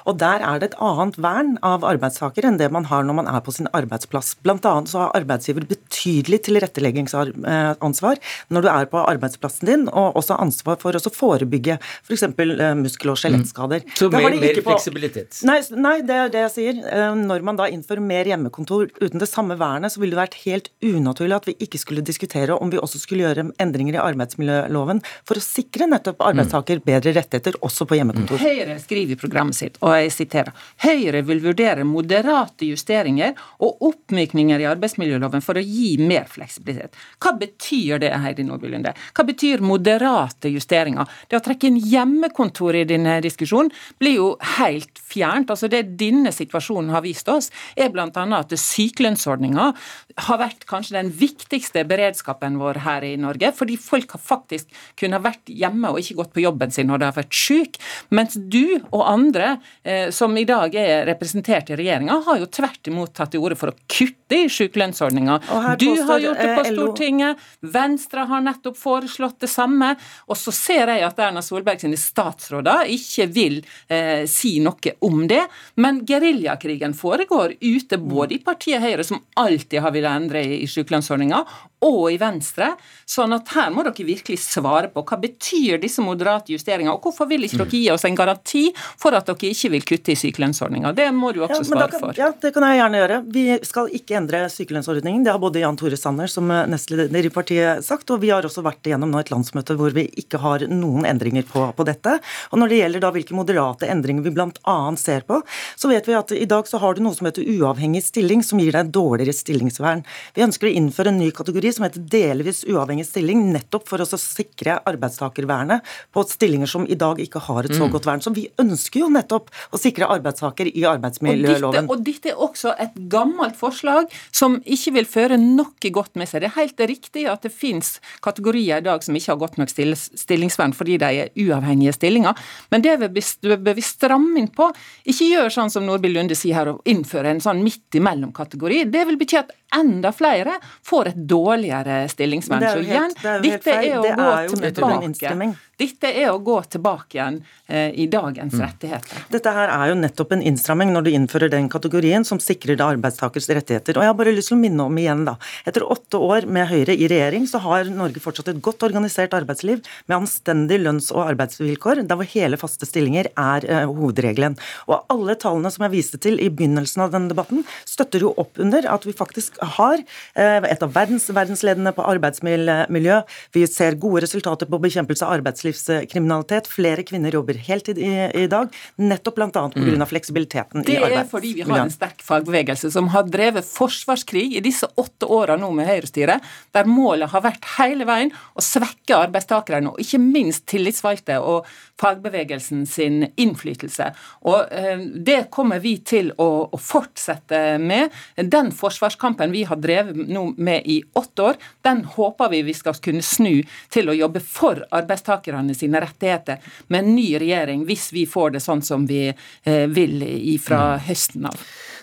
Speaker 10: Og der er det et annet vern av arbeidstakere enn det man har når man er på sin arbeidsplass. Bl.a. så har arbeidsgiver betydelig tilretteleggingsansvar når du er på arbeidsplassen din, og også ansvar for å forebygge f.eks. Eh, muskel- og skjelettskader.
Speaker 2: Mm. Så mer, mer fleksibilitet?
Speaker 10: Nei, nei, det er det jeg sier. Når man da innfører mer hjemmekontor uten det samme vernet, så ville det vært helt unaturlig at vi ikke skulle diskutere om vi også skulle gjøre endringer i arbeidsmiljøloven for å sikre nettopp arbeidstaker bedre rettigheter også på hjemmekontor.
Speaker 9: Høyre skriver i programmet sitt, og jeg siterer, Høyre vil vurdere moderate justeringer og oppmykninger i arbeidsmiljøloven for å gi mer fleksibilitet. Hva betyr det, Heidi Nordby Lunde? Hva betyr moderate justeringer? Det å trekke inn hjemmekontor i denne diskusjonen blir jo helt fjernt. Altså Det denne situasjonen har vist oss, er bl.a. at sykelønnsordninga har vært kanskje den viktigste beredskapen vår her i Norge. Fordi folk har faktisk kunnet vært hjemme og ikke gått på jobben sin når de har vært syke. Mens du og andre eh, som i dag er representert i regjeringa, har jo tvert imot tatt til orde for å kutte i sykelønnsordninga. Du har gjort det på eh, Stortinget, Venstre har nettopp foreslått det samme. Og så ser jeg at Erna Solberg sine statsråder ikke vil eh, si noe om det. Men geriljakrigen foregår ute både i partiet Høyre, som alltid har villet endre i sykelønnsordninga, og i Venstre. Sånn at her må dere virkelig svare på hva betyr disse moderate justeringene, og hvorfor vil ikke dere gi oss en garanti for at dere ikke vil kutte i sykelønnsordninga? Det må du også ja, svare
Speaker 10: kan,
Speaker 9: for.
Speaker 10: Ja, det kan jeg gjerne gjøre. Vi skal ikke endre sykelønnsordningen. Det har både Jan Tore Sanner som nestleder i partiet sagt, og vi har også vært igjennom nå et landsmøte hvor vi ikke har noen endringer på, på dette. Og når det gjelder da hvilke moderate endringer vi bl.a. ser på, så vet vi at i dag så har du noe som heter uavhengig stilling, som gir deg dårligere stillingsvern. Vi ønsker å innføre en ny kategori som heter delvis uavhengig stilling, nettopp for å sikre arbeidstakervernet på stillinger som i dag ikke har et så mm. godt vern. Så vi ønsker jo nettopp å sikre arbeidstaker i arbeidsmiljøloven.
Speaker 9: Og dette, og dette er også et gammelt forslag som ikke vil føre noe godt med seg. Det er helt riktig at det finnes kategorier i dag som ikke har godt nok stillingsvern fordi de er uavhengige stillinger, men det bør vi stramme inn på. Ikke gjør sånn som Nordby Lunde sier her, å innføre en sånn midt imellom-kategori. Det vil bety at enda flere får et dårligere stillingsvern. Så igjen, dette er å gå tilbake. Dette er å gå tilbake igjen eh, i dagens mm. rettigheter.
Speaker 10: Dette her er jo nettopp en innstramming når du innfører den kategorien som sikrer arbeidstakers rettigheter. Og jeg har bare lyst til å minne om igjen, da. Etter åtte år med Høyre i regjering, så har Norge fortsatt et godt organisert arbeidsliv med anstendig lønns- og arbeidsvilkår, der hvor hele faste stillinger er eh, hovedregelen. Og alle tallene som jeg viste til i begynnelsen av denne debatten, støtter jo opp under at vi faktisk har eh, et av verdens verdensledende på arbeidsmiljø. Vi ser gode resultater på bekjempelse av arbeidslivskriminalitet arbeidslivskriminalitet. Flere kvinner jobber heltid i, i dag, nettopp bl.a. pga. Mm. fleksibiliteten
Speaker 9: det
Speaker 10: i arbeidsmiljøet.
Speaker 9: Det er fordi vi har en sterk fagbevegelse som har drevet forsvarskrig i disse åtte åra nå med høyrestyret, der målet har vært hele veien å svekke arbeidstakerne, og ikke minst tillitsvalgte og fagbevegelsen sin innflytelse. Og eh, Det kommer vi til å, å fortsette med. Den forsvarskampen vi har drevet nå med i åtte år, den håper vi vi skal kunne snu til å jobbe for arbeidstakerne sine rettigheter med en ny regjering, hvis vi får det sånn som vi eh, vil fra mm. høsten av.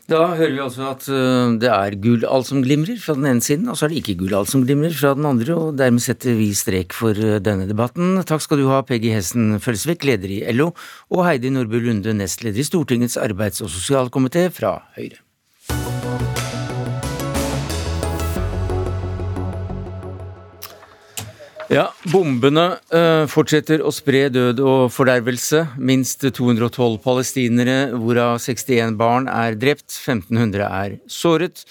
Speaker 2: Da hører vi altså at øh, det er gull alt som glimrer fra den ene siden, og så er det ikke gull alt som glimrer fra den andre, og dermed setter vi strek for øh, denne debatten. Takk skal du ha, Peggy Hessen Følsvik, leder i LO, og Heidi Nordby Lunde, nestleder i Stortingets arbeids- og sosialkomité fra Høyre. Ja, bombene uh, fortsetter å spre død og fordervelse. Minst 212 palestinere, hvorav 61 barn, er drept. 1500 er såret.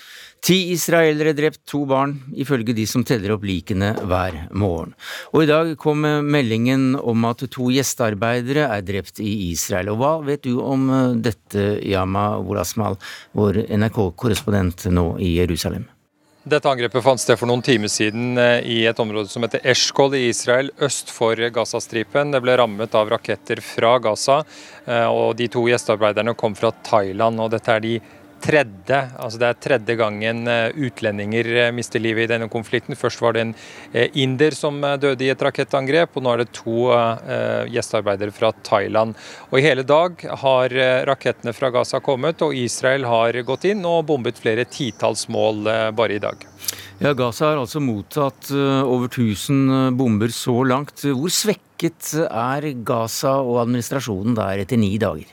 Speaker 2: Ti israelere drept, to barn, ifølge de som teller opp likene hver morgen. Og i dag kom meldingen om at to gjestearbeidere er drept i Israel. Og hva vet du om eh, dette, Yama Wolasmal, vår NRK-korrespondent nå i Jerusalem?
Speaker 11: Dette angrepet fant sted for noen timer siden eh, i et område som heter Eshkol i Israel, øst for Gazastripen. Det ble rammet av raketter fra Gaza, eh, og de to gjestearbeiderne kom fra Thailand. og Dette er de tredje, altså det er tredje gangen eh, utlendinger eh, mister livet i denne konflikten. Først var det en eh, inder som døde i et rakettangrep, og nå er det to gjestearbeidere fra Thailand. Og I hele dag har rakettene fra Gaza kommet, og Israel har gått inn og bombet flere titalls mål bare i dag.
Speaker 2: Ja, Gaza har altså mottatt over 1000 bomber så langt. Hvor svekket er Gaza og administrasjonen der etter ni dager?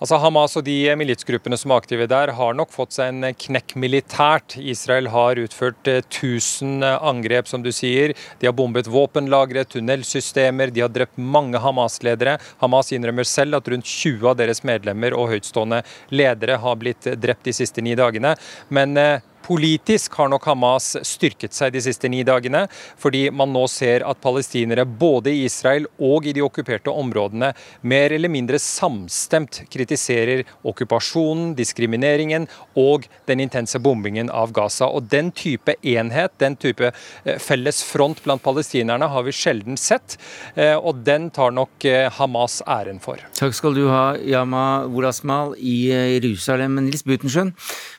Speaker 11: Altså Hamas og de militsgruppene som er aktive der, har nok fått seg en knekk militært. Israel har utført 1000 eh, angrep, som du sier. De har bombet våpenlagre, tunnelsystemer, de har drept mange Hamas-ledere. Hamas innrømmer selv at rundt 20 av deres medlemmer og høytstående ledere har blitt drept de siste ni dagene. Men eh, Politisk har nok Hamas styrket seg de siste ni dagene, fordi man nå ser at palestinere både i Israel og i de okkuperte områdene mer eller mindre samstemt kritiserer okkupasjonen, diskrimineringen og den intense bombingen av Gaza. Og Den type enhet, den type eh, felles front blant palestinerne har vi sjelden sett, eh, og den tar nok eh, Hamas æren for.
Speaker 2: Takk skal du ha, Yama Wolasmal i Jerusalem. Nils Butenschøn,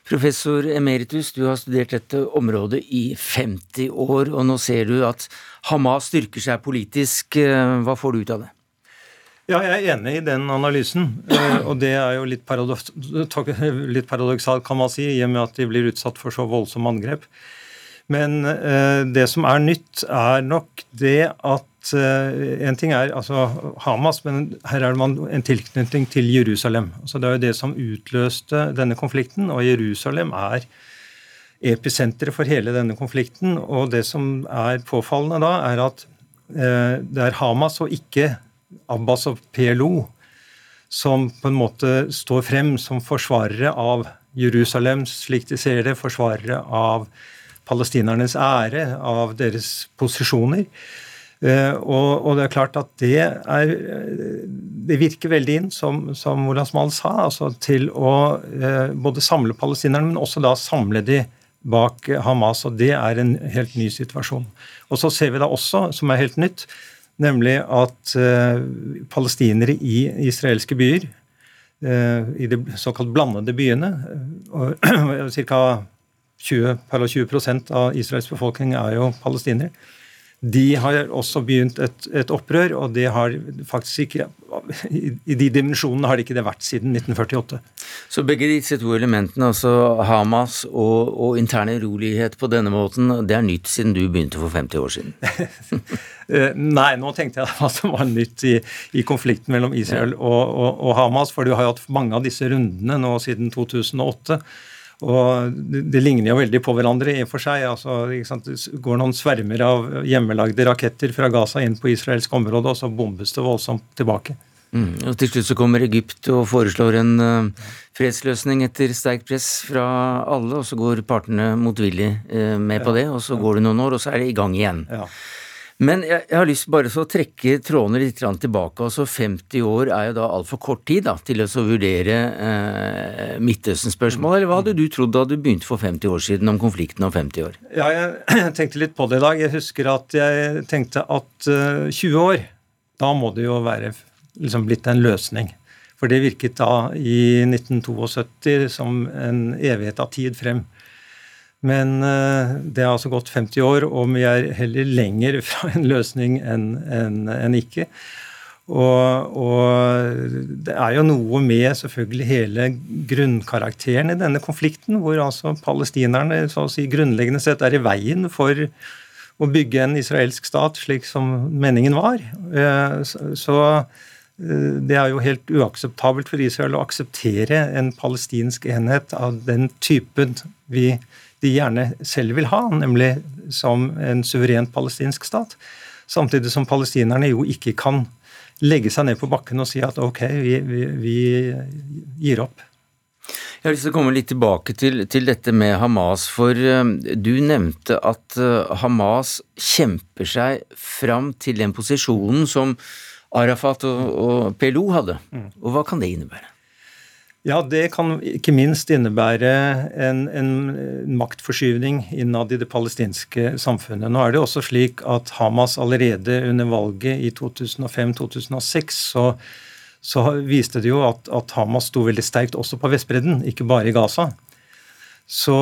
Speaker 2: professor emeritus du har studert dette området i 50 år, og nå ser du at Hamas styrker seg politisk. Hva får du ut av det?
Speaker 12: Ja, jeg er enig i den analysen. Eh, og det er jo litt, paradoks, litt paradoksalt, kan man si, i og med at de blir utsatt for så voldsomme angrep. Men eh, det som er nytt, er nok det at eh, En ting er altså Hamas, men her er det en tilknytning til Jerusalem. Altså Det er jo det som utløste denne konflikten, og Jerusalem er episenteret for hele denne konflikten. Og det som er påfallende da, er at eh, det er Hamas og ikke Abbas og PLO som på en måte står frem som forsvarere av Jerusalem, slik de ser det, forsvarere av palestinernes ære, av deres posisjoner. Uh, og, og, det er klart at det er Det virker veldig inn, som, som Olasmal sa, altså til å både samle palestinerne, men også da samle de bak Hamas. Og det er en helt ny situasjon. Og så ser vi da også, som er helt nytt, nemlig at uh, palestinere i israelske byer, uh, i de såkalt blandede byene Ca. 20, 20 av Israels befolkning er jo palestinere de har også begynt et, et, opprør, og det har faktisk ikke I de dimensjonene har det ikke det vært siden 1948.
Speaker 2: Så begge disse to elementene, altså Hamas og, og intern urolighet på denne måten, det er nytt siden du begynte for 50 år siden?
Speaker 12: Eh, nei, nå tenkte jeg hva som var nytt i, i konflikten mellom Israel og, og, og Hamas, for du har jo hatt mange av disse rundene nå siden 2008. Og det, ligner jo veldig på hverandre i og for seg. altså Det går noen svermer av hjemmelagde raketter fra Gaza inn på israelsk område, og så bombes det voldsomt tilbake.
Speaker 2: Mm, og Til slutt så kommer Egypt og foreslår en uh, fredsløsning etter sterkt press fra alle, og så går partene motvillig uh, med ja, på det, og så går det noen år, og så er det i gang igjen. Ja. Men jeg, jeg har lyst bare til å trekke trådene litt tilbake. altså 50 år er jo da altfor kort tid da, til å vurdere eh, Midtøsten-spørsmål. Eller hva hadde du trodd da du begynte for 50 år siden om konflikten om 50 år?
Speaker 12: Ja, jeg tenkte litt på det i dag. Jeg husker at jeg tenkte at uh, 20 år, da må det jo være liksom blitt en løsning. For det virket da i 1972 som en evighet av tid frem. Men uh, det har altså gått 50 år, og vi er heller lenger fra en løsning enn en, en ikke. Og, og, det er jo noe med selvfølgelig hele grunnkarakteren i denne konflikten, hvor altså palestinerne så å si grunnleggende sett er i veien for å bygge en israelsk stat slik som meningen var. Så, så det er jo helt uakseptabelt for Israel å akseptere en palestinsk enhet av den typen vi de gjerne selv vil ha, nemlig som en suveren palestinsk stat. Samtidig som palestinerne jo ikke kan legge seg ned på bakken og si at ok, vi, vi, vi gir opp.
Speaker 2: Jeg har lyst til å komme litt tilbake til, til dette med Hamas, for uh, du nevnte at uh, Hamas kjemper seg fram til den posisjonen som Arafat og, og PLO hadde. Mm. Og hva kan det innebære?
Speaker 12: Ja, det kan ikke minst innebære en, en, maktforskyvning innad i det palestinske samfunnet. Nå er det også slik at Hamas allerede under valget i 2005-2006 så, så, viste det jo at, at, Hamas sto veldig sterkt også på Vestbredden, ikke bare i Gaza. Så,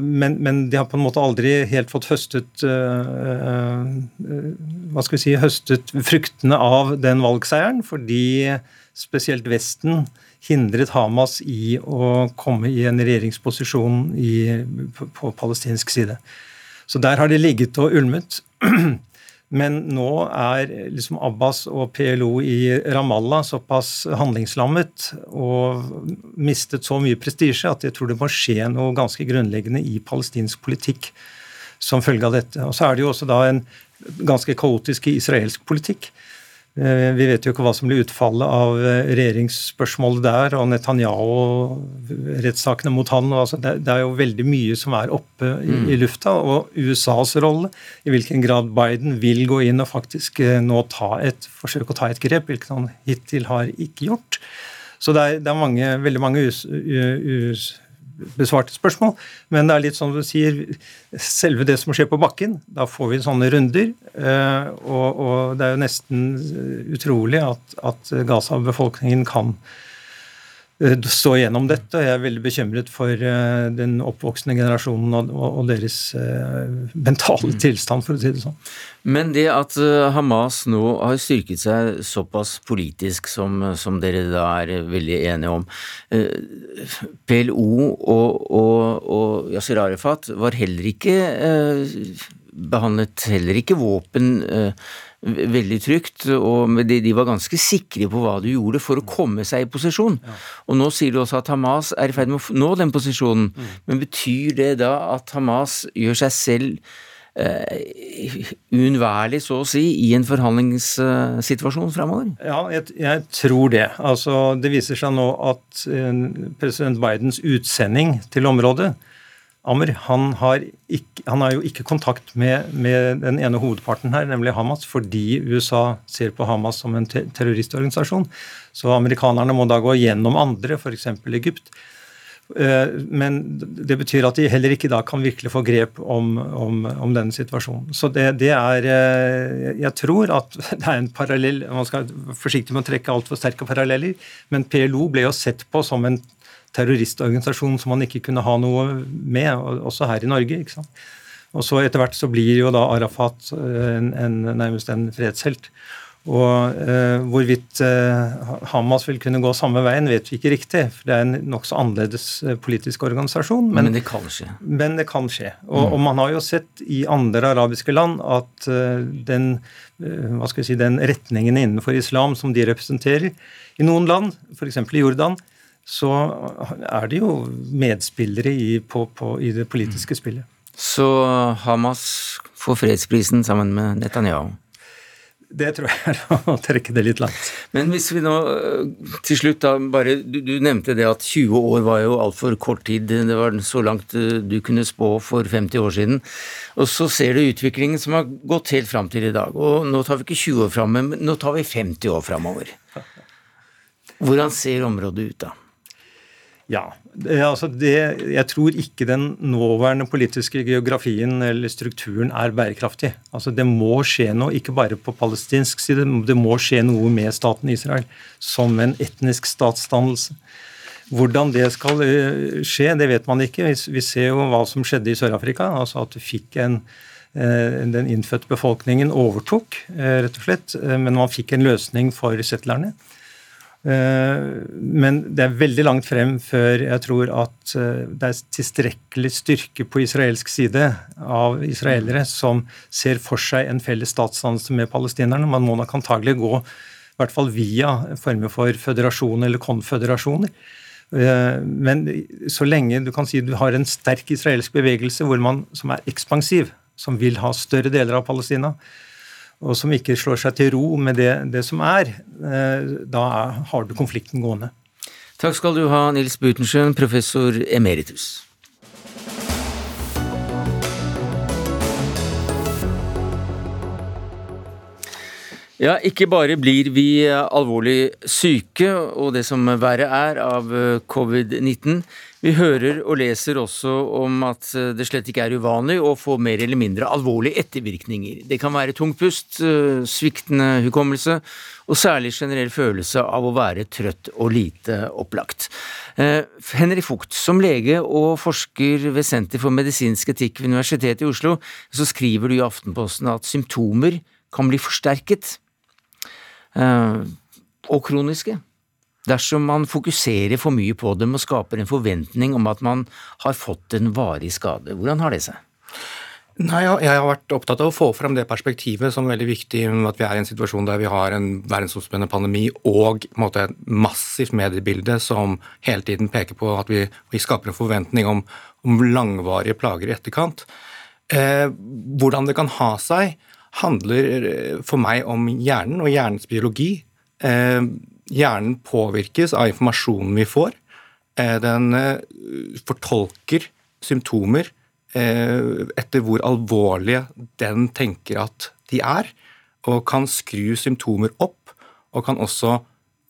Speaker 12: men, men, de har på en måte aldri helt fått høstet øh, øh, hva skal vi si, høstet fruktene av den valgseieren, fordi spesielt Vesten hindret Hamas i å komme i en regjeringsposisjon i, på, på, palestinsk side. Så der har de ligget og ulmet. Men nå er liksom Abbas og PLO i Ramallah såpass handlingslammet og mistet så mye prestisje at jeg tror det må skje noe ganske grunnleggende i palestinsk politikk som følge av dette. Og så er det jo også da en ganske kaotisk israelsk politikk. Eh, vi vet jo ikke hva som blir utfallet av eh, regjeringsspørsmålet der, og Netanyahu-rettssakene mot han. Altså det, er jo veldig mye som er oppe i, mm. i, lufta. Og USAs rolle, i hvilken grad Biden vil gå inn og faktisk eh, nå ta et, forsøke å ta et grep, hvilket han hittil har ikke gjort. Så det er, det er mange, veldig mange us, us, besvarte spørsmål. Men det er litt sånn du sier, selve det som skjer på bakken, da får vi sånne runder. Eh, og, og det er jo nesten utrolig at, at Gaza-befolkningen kan Eh, stå gjennom dette. og Jeg er veldig bekymret for eh, den oppvoksende generasjonen og, deres eh, mentale mm. tilstand, for å si det sånn.
Speaker 2: Men det at Hamas nå har styrket seg såpass politisk som, som dere da er veldig enige om PLO og, og, og Yasir Arafat var heller ikke behandlet heller ikke våpen veldig trygt, og de, de, var ganske sikre på hva du gjorde for å komme seg i posisjon. Ja. Og nå sier du også at Hamas er i ferd med å nå den posisjonen. Mm. Men betyr det da at Hamas gjør seg selv uunnværlig, så å si, i en forhandlingssituasjon fremover?
Speaker 12: Ja, jeg, jeg, tror det. Altså, det viser seg nå at uh, president Bidens utsending til området Ammer han har, ikke, han har, jo ikke kontakt med, med, den ene hovedparten her, nemlig Hamas, fordi USA ser på Hamas som en terroristorganisasjon. Så amerikanerne må da gå gjennom andre, f.eks. Egypt. Eh, men det betyr at de heller ikke da kan virkelig få grep om, om, om denne situasjonen. Så det, det, er eh, Jeg tror at det er en parallell Man skal være forsiktig med å trekke altfor sterke paralleller, men PLO ble jo sett på som en terroristorganisasjon som man ikke kunne ha noe med, også her i Norge. ikke sant? Og så Etter hvert så blir jo da Arafat eh, en, en, nærmest en fredshelt. Og eh, Hvorvidt eh, Hamas vil kunne gå samme veien, vet vi ikke riktig. for Det er en nokså annerledes eh, politisk organisasjon.
Speaker 2: Men, men, det kan skje.
Speaker 12: Men det kan skje. Og, mm. og, man har jo sett i andre arabiske land at eh, den, uh, hva skal vi si, den retningen innenfor islam som de representerer i noen land, f.eks. i Jordan, så er det jo medspillere i, på, på, i det politiske spillet.
Speaker 2: Så Hamas får fredsprisen sammen med Netanyahu?
Speaker 12: Det tror jeg er å trekke det litt langt.
Speaker 2: Men hvis vi nå øh, til slutt da bare Du, du nevnte det at 20 år var jo altfor kort tid. Det var så langt øh, du kunne spå for 50 år siden. Og så ser du utviklingen som har gått helt fram til i dag. Og nå tar vi ikke 20 år fram, men nå tar vi 50 år framover. Hvordan ser området ut da?
Speaker 12: Ja, det, altså det, jeg tror ikke den nåværende politiske geografien eller strukturen er bærekraftig. Altså Det må skje noe, ikke bare på palestinsk side, det må skje noe med staten Israel som en etnisk statsdannelse. Hvordan det skal eh, skje, det vet man ikke. Vi ser jo hva som skjedde i Sør-Afrika. altså At du fikk en eh, den innfødte befolkningen overtok, eh, rett og slett, men man fikk en løsning for settlerne. Eh, men det er veldig langt frem før jeg tror at eh, det er tilstrekkelig styrke på israelsk side av israelere som ser for seg en felles statsdannelse med palestinerne. Man må nok antagelig gå i hvert fall via former for føderasjon eller konføderasjoner. Eh, men så lenge du kan si du har en sterk israelsk bevegelse man, som er ekspansiv, som vil ha større deler av Palestina, og som ikke slår seg til ro med det, det som er, eh, da har du konflikten gående.
Speaker 2: Takk skal du ha, Nils Butenschøn, professor emeritus. Ja, ikke bare blir vi alvorlig syke, og det som verre er, av covid-19. Vi hører og leser også om at det slett ikke er uvanlig å få mer eller mindre alvorlige ettervirkninger. Det kan være tung pust, sviktende hukommelse og særlig generell følelse av å være trøtt og lite opplagt. Henry Fugt, som lege og forsker ved Senter for medisinsk etikk ved Universitetet i Oslo, så skriver du i Aftenposten at symptomer kan bli forsterket Eh, og kroniske. Dersom man fokuserer for mye på dem og skaper en forventning om at man har fått en varig skade. Hvordan har det seg?
Speaker 13: Nei, Jeg har vært opptatt av å få frem det perspektivet som er veldig viktig at vi er i en situasjon der vi har en verdensomspennende pandemi og måte, et massivt mediebilde som hele tiden peker på at vi, vi skaper en forventning om, om langvarige plager i etterkant. Eh, hvordan det kan ha seg handler eh, for meg om hjernen og hjernens biologi. Eh, hjernen påvirkes av informasjonen vi får. Eh, den fortolker symptomer etter hvor alvorlige den tenker at de er, og kan skru symptomer opp, og kan også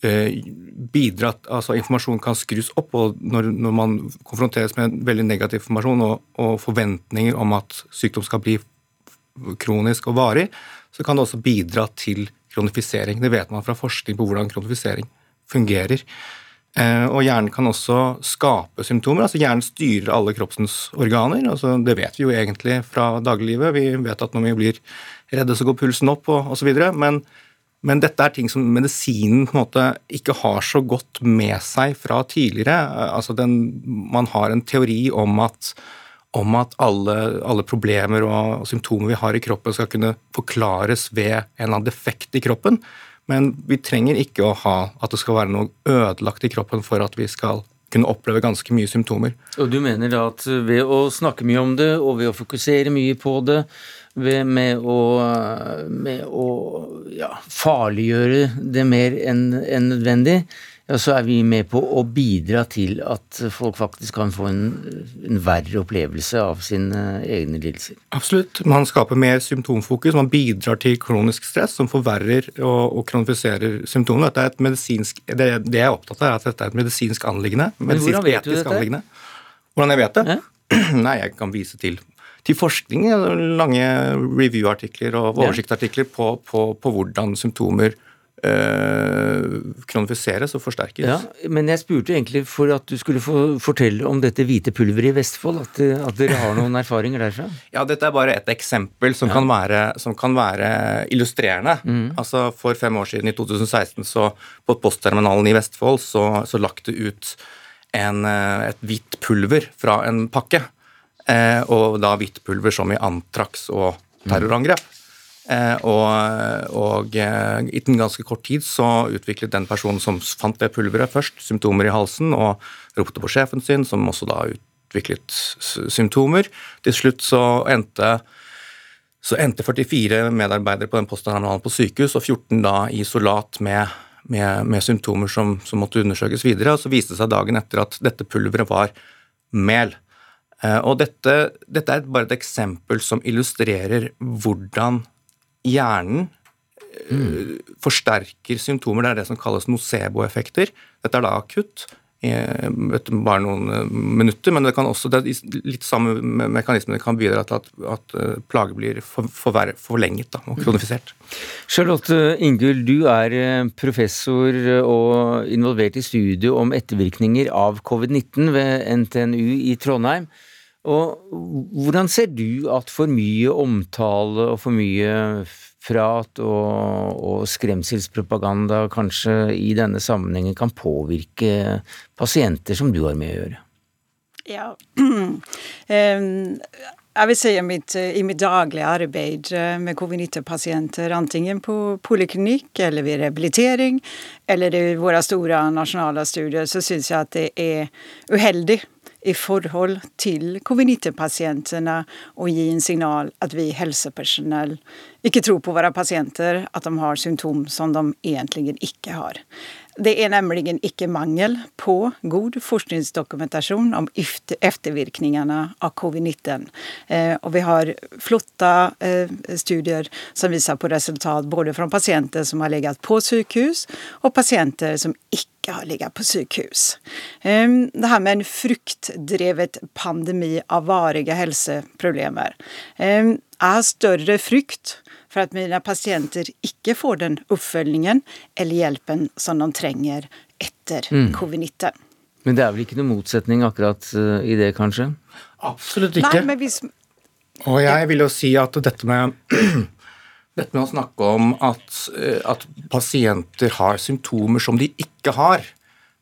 Speaker 13: bidra altså Informasjon kan skrus opp, og når, når man konfronteres med veldig negativ informasjon og, og forventninger om at sykdom skal bli kronisk og varig, så kan det også bidra til kronifisering. Det vet man fra forskning på hvordan kronifisering fungerer. Eh, og hjernen kan også skape symptomer. altså Hjernen styrer alle kroppsens organer. altså Det vet vi jo egentlig fra dagliglivet. Vi vet at når vi blir redde, så går pulsen opp og osv. Men, men dette er ting som medisinen på en måte ikke har så godt med seg fra tidligere. Eh, altså den, Man har en teori om at om at alle, alle, problemer og symptomer vi har i kroppen skal kunne forklares ved en eller annen defekt i kroppen. Men vi trenger ikke å ha at det skal være noe ødelagt i kroppen for at vi skal kunne oppleve ganske mye symptomer.
Speaker 2: Og du mener da at ved å snakke mye om det, og ved å fokusere mye på det, med å, med å ja, farliggjøre det mer enn en nødvendig, ja, så er vi med på å bidra til at folk faktisk kan få en, en verre opplevelse av sine egne lidelser.
Speaker 13: Absolutt. Man skaper mer symptomfokus. Man bidrar til kronisk stress som forverrer og, og kronifiserer symptomene. Dette er et medisinsk, det, det jeg er opptatt av, er at dette er et medisinsk anliggende. Medisinsk
Speaker 2: hvordan vet du dette?
Speaker 13: Anliggende. Hvordan jeg vet det? Ja? Nei, jeg kan vise til til forskning, lange review-artikler og oversiktsartikler på, på, på hvordan symptomer kronifiseres og forsterkes.
Speaker 2: Ja, men jeg spurte egentlig for at du skulle få fortelle om dette hvite pulveret i Vestfold. At, at, dere har noen erfaringer derfra?
Speaker 13: Ja, dette er bare et eksempel som, ja. kan, være, som kan, være, illustrerende. Mm. Altså For fem år siden, i 2016, så på postterminalen i Vestfold, så, så lagt det ut en, eh, et hvitt pulver fra en pakke. Eh, og da hvitt pulver som i antrax og terrorangrep. Eh, og, og eh, innen ganske kort tid så utviklet den personen som fant det pulveret først, symptomer i halsen, og ropte på sjefen sin, som også da utviklet symptomer. Til slutt så endte så endte 44 medarbeidere på den posten på sykehus, og 14 da i isolat med, med, med symptomer som, som, måtte undersøkes videre. og Så viste det seg dagen etter at dette pulveret var mel. Eh, og dette, dette er bare et eksempel som illustrerer hvordan hjernen mm. forsterker symptomer. Det er det som kalles nocebo-effekter. Dette er da akutt bare noen eh, minutter, men det kan også, det er litt samme mekanisme det kan bidra til at, at eh, plager blir for, for, forlenget da, og kronifisert.
Speaker 2: Charlotte Ingull, du er eh, professor og involvert i studiet om ettervirkninger av covid-19 ved NTNU i Trondheim. Og hvordan ser du at for mye omtale og for mye prat og, og, skremselspropaganda kanskje i denne sammenhengen kan påvirke pasienter som du har med å gjøre?
Speaker 14: Ja, jeg vil si i mitt, i mitt daglige arbeid eh, med covid-19-pasienter, enten på poliklinikk eller ved rehabilitering, eller i våre store nasjonale studier, så syns jeg at det er uheldig i forhold til covid-19-pasientene og gi en signal at vi helsepersonell ikke tror på våre pasienter at de har symptom som de egentlig ikke har. Det er nemlig ikke mangel på god forskningsdokumentasjon om ettervirkningene av covid-19. Eh, og vi har flotte eh, studier som viser på resultat både fra pasienter som har ligget på sykehus, og pasienter som ikke har ligget på sykehus. Eh, det her med en fruktdrevet pandemi av varige helseproblemer. Har større frykt for at mine pasienter ikke får den oppfølgingen eller hjelpen som de trenger etter mm. covid-19.
Speaker 2: Men det er vel ikke noen motsetning akkurat uh, i det, kanskje?
Speaker 13: Absolutt ikke. Nei, hvis... Og jeg vil jo si at dette med dette med å snakke om at, eh, at, pasienter har symptomer som de ikke har,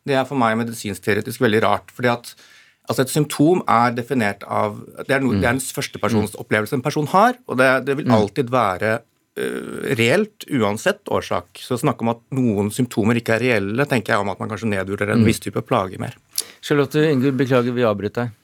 Speaker 13: det er for meg medisinsk-teoretisk veldig rart. fordi at altså Et symptom er definert av Det er, no, mm. det er en førstepersons mm. en person har, og det, det vil mm. alltid være uh, reelt uansett årsak. Så å snakke om at noen symptomer ikke er reelle, tenker jeg om at man kanskje nedvurderer en mm. viss type plage mer.
Speaker 2: Charlotte Ingrid, beklager vi avbryter deg.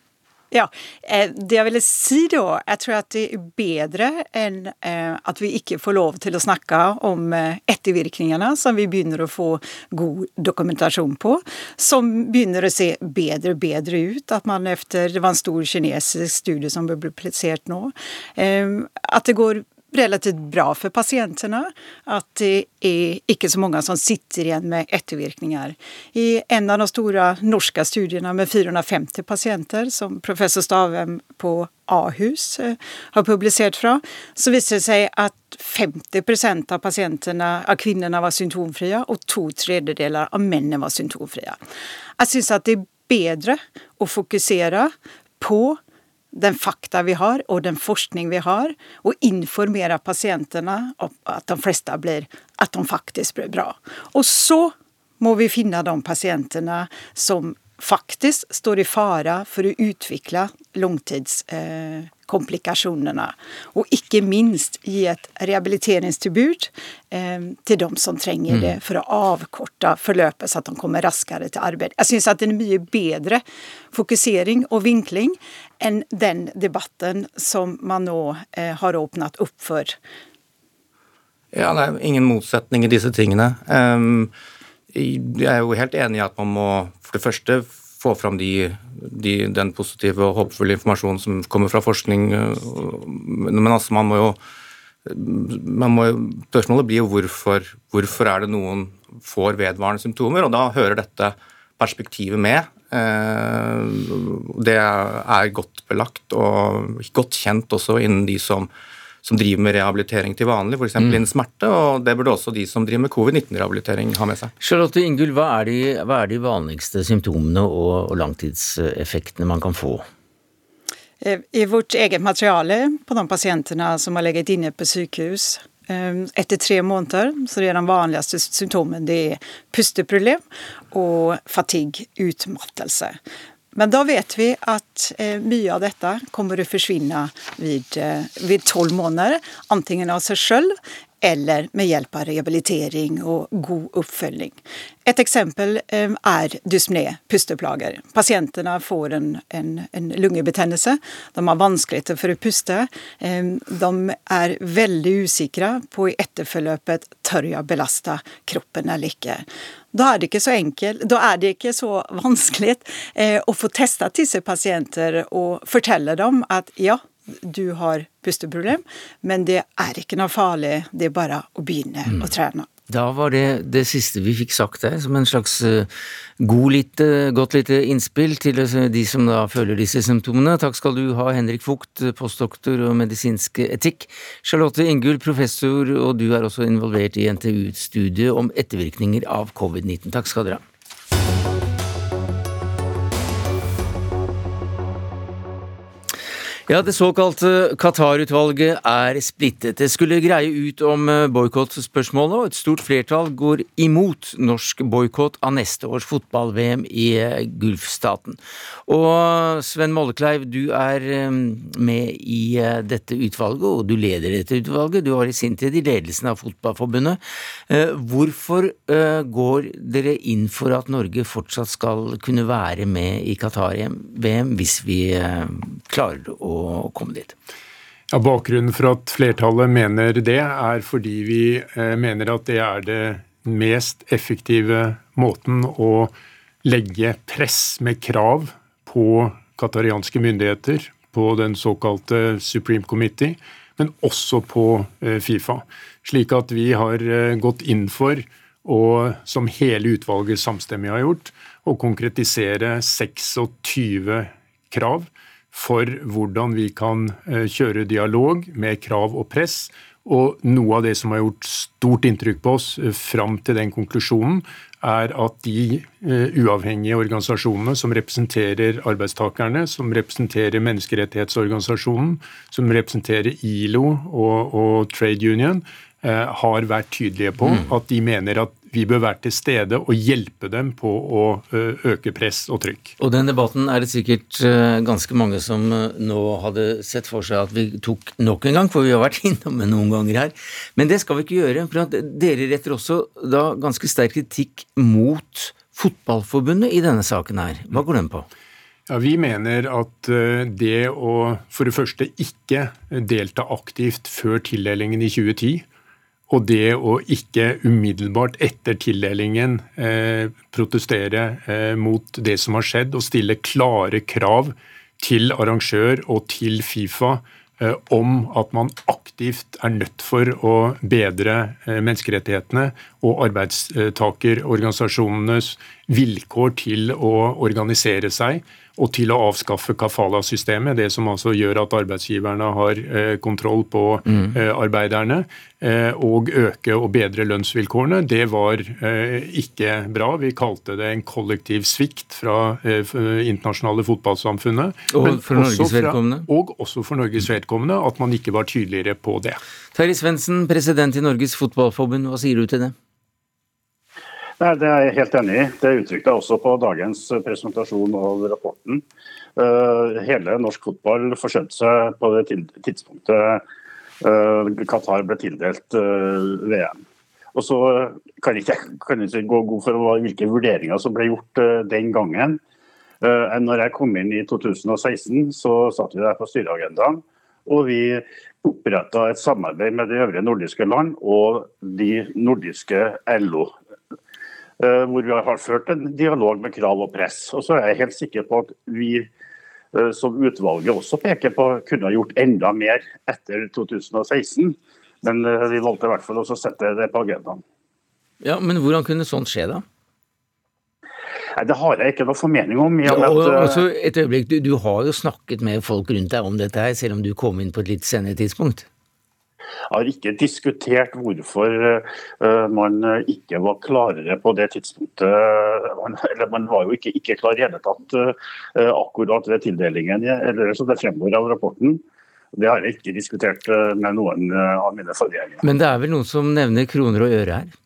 Speaker 14: Ja, eh, Det jeg ville si da, jeg tror at det er bedre enn eh, at vi ikke får lov til å snakke om eh, ettervirkningene, som vi begynner å få god dokumentasjon på, som begynner å se bedre og bedre ut. At man etter Det var en stor kinesisk studie som ble plassert nå. At det går relativt bra for pasientene. At det er ikke så mange som sitter igjen med ettervirkninger. I en av de store norske studiene med 450 pasienter, som professor Stavem på Ahus eh, har publisert fra, så viser det seg at 50% av pasientene, av kvinnene var symptomfrie, og to tredjedeler av mennene var symptomfrie. Jeg syns at det er bedre å fokusere på den fakta vi har og den forskning vi har, og informere pasientene om at de fleste blir, at de faktisk blir bra. Og så må vi finne de pasientene som faktisk står i fare for å utvikle langtidskomplikasjonene. Og ikke minst gi et rehabiliteringstilbud eh, til de som trenger det, mm. for å avkorte forløpet, så at de kommer raskere til arbeid. Jeg syns det er mye bedre fokusering og vinkling enn den debatten som man nå eh, har åpnet opp for.
Speaker 13: Ja, det er ingen motsetning i disse tingene. Um, jeg er jo helt enig i at man må for det første få fram de, de, den positive og håpefulle informasjonen som kommer fra forskning. Men altså, man må jo, man må Spørsmålet blir jo hvorfor, hvorfor er det noen får vedvarende symptomer, og da hører dette perspektivet med. Eh, det er godt belagt og godt kjent også innen de som som driver med rehabilitering til vanlig, f.eks. Mm. innen smerte. og Det burde også de som driver med covid-19-rehabilitering ha med seg.
Speaker 2: Charlotte Ingull, hva er, de, hva er de vanligste symptomene og, og langtidseffektene man kan få?
Speaker 14: Eh, I vårt eget materiale på de pasientene som har ligget inne på sykehus eh, etter tre måneder, så er de vanligste symptomene det er pusteproblem og fatigue, utmattelse. Men da vet vi at eh, mye av dette kommer å forsvinne ved, eh, måneder, enten av seg selv eller med hjelp av rehabilitering og god oppfølging. Et eksempel eh, er dyspné, pusteplager. Pasientene får en, en, en lungebetennelse. De har vanskeligheter for å puste. Eh, de er veldig usikre på i etterforløpet tør jeg belaste kroppen eller ikke. Da er det ikke så enkelt, da er det ikke så vanskelig eh, å få testet disse pasienter og fortelle dem at ja, du har pusteproblem, men det er ikke noe farlig, det er bare å begynne mm. å trene.
Speaker 2: Da var det det siste vi fikk sagt der, som en slags uh, god lite, godt lite innspill til de som da føler disse symptomene. Takk skal du ha, Henrik Fugt, postdoktor og medisinsk etikk. Charlotte Ingull, professor, og du er også involvert i NTU-studiet om ettervirkninger av covid-19. Takk skal dere ha. Ja, Det såkalte Qatar-utvalget er splittet. Det skulle greie ut om eh, boikottspørsmålet, og et stort flertall går imot norsk boikott av neste års fotball-VM i eh, Gulfstaten. Og Sven Mollekleiv, du er eh, med i dette utvalget, og du leder dette utvalget. Du var i sin tid i ledelsen av Fotballforbundet. Hvorfor går dere inn for at Norge fortsatt skal kunne være med i Qatar-VM hvis vi klarer å komme dit?
Speaker 15: Ja, Bakgrunnen for at flertallet mener det, er fordi vi eh, mener at det er det mest effektive måten å legge press med krav på qatarianske myndigheter, på den såkalte Supreme Committee, men også på eh, Fifa. Slik at vi har eh, gått inn for, og som hele utvalget samstemmig har gjort, å konkretisere 26 krav for hvordan vi kan eh, kjøre dialog med krav og press. Og noe av det som har gjort stort inntrykk på oss eh, fram til den konklusjonen, er at de eh, uavhengige organisasjonene som representerer arbeidstakerne, som representerer menneskerettighetsorganisasjonen, som representerer ILO og, og Trade Union, har vært tydelige på mm. at de mener at vi bør være til stede og hjelpe dem på å øke press og trykk.
Speaker 2: Og den debatten er det sikkert ganske mange som nå hadde sett for seg at vi tok nok en gang, for vi har vært innom det noen ganger her. Men det skal vi ikke gjøre. for Dere retter også da ganske sterk kritikk mot Fotballforbundet i denne saken her. Hva går den på?
Speaker 15: Ja, Vi mener at det å for det første ikke delta aktivt før tildelingen i 2010 og det å ikke umiddelbart etter tildelingen eh, protestere eh, mot det som har skjedd, og stille klare krav til arrangør og til Fifa eh, om at man aktivt er nødt for å bedre eh, menneskerettighetene og arbeidstakerorganisasjonenes vilkår til å organisere seg og til å avskaffe kafala-systemet, det som altså gjør at arbeidsgiverne har eh, kontroll på mm. eh, arbeiderne, eh, og øke og bedre lønnsvilkårene, det var ikke bra. Vi kalte det en kollektiv svikt fra internasjonale fotballsamfunnet.
Speaker 2: Og for Norges vedkommende?
Speaker 15: Og også for Norges vedkommende, at man ikke var tydeligere på det.
Speaker 2: Terje Svendsen, president i Norges Fotballforbund, hva sier du til det?
Speaker 16: Nei, Det er jeg helt enig i. Det uttrykte jeg også på dagens presentasjon av rapporten. Uh, hele norsk fotball forskjønte seg på det tidspunktet uh, Qatar ble tildelt VM. Og så kan jeg ikke, ikke gå god for hvilke vurderinger som ble gjort den gangen. Når jeg kom inn i 2016, så satt vi der på styreagendaen. Og vi oppretta et samarbeid med de øvrige nordiske land og de nordiske LO Eh, hvor vi har ført en dialog med krav og press. Og så er jeg helt sikker på at vi eh, som utvalget også peker på, kunne ha gjort enda mer etter 2016. Men eh, vi valgte i hvert fall å sette det på agendaen.
Speaker 2: Ja, Men hvordan kunne sånt skje, da?
Speaker 16: Nei, Det har jeg ikke noe formening om.
Speaker 2: Ja, og, altså, et øyeblikk, du, du, har jo snakket med folk rundt deg om dette her, selv om du kom inn på et litt senere tidspunkt?
Speaker 16: Har ikke diskutert hvorfor eh, man ikke var klarere på det tidspunktet. Eller man var jo ikke, ikke klar i hele tatt eh, akkurat ved tildelingen, eller så det fremgår av rapporten. Det har jeg ikke diskutert eh, med noen av mine forgjengere.
Speaker 2: Men det er vel noen som nevner kroner og øre her?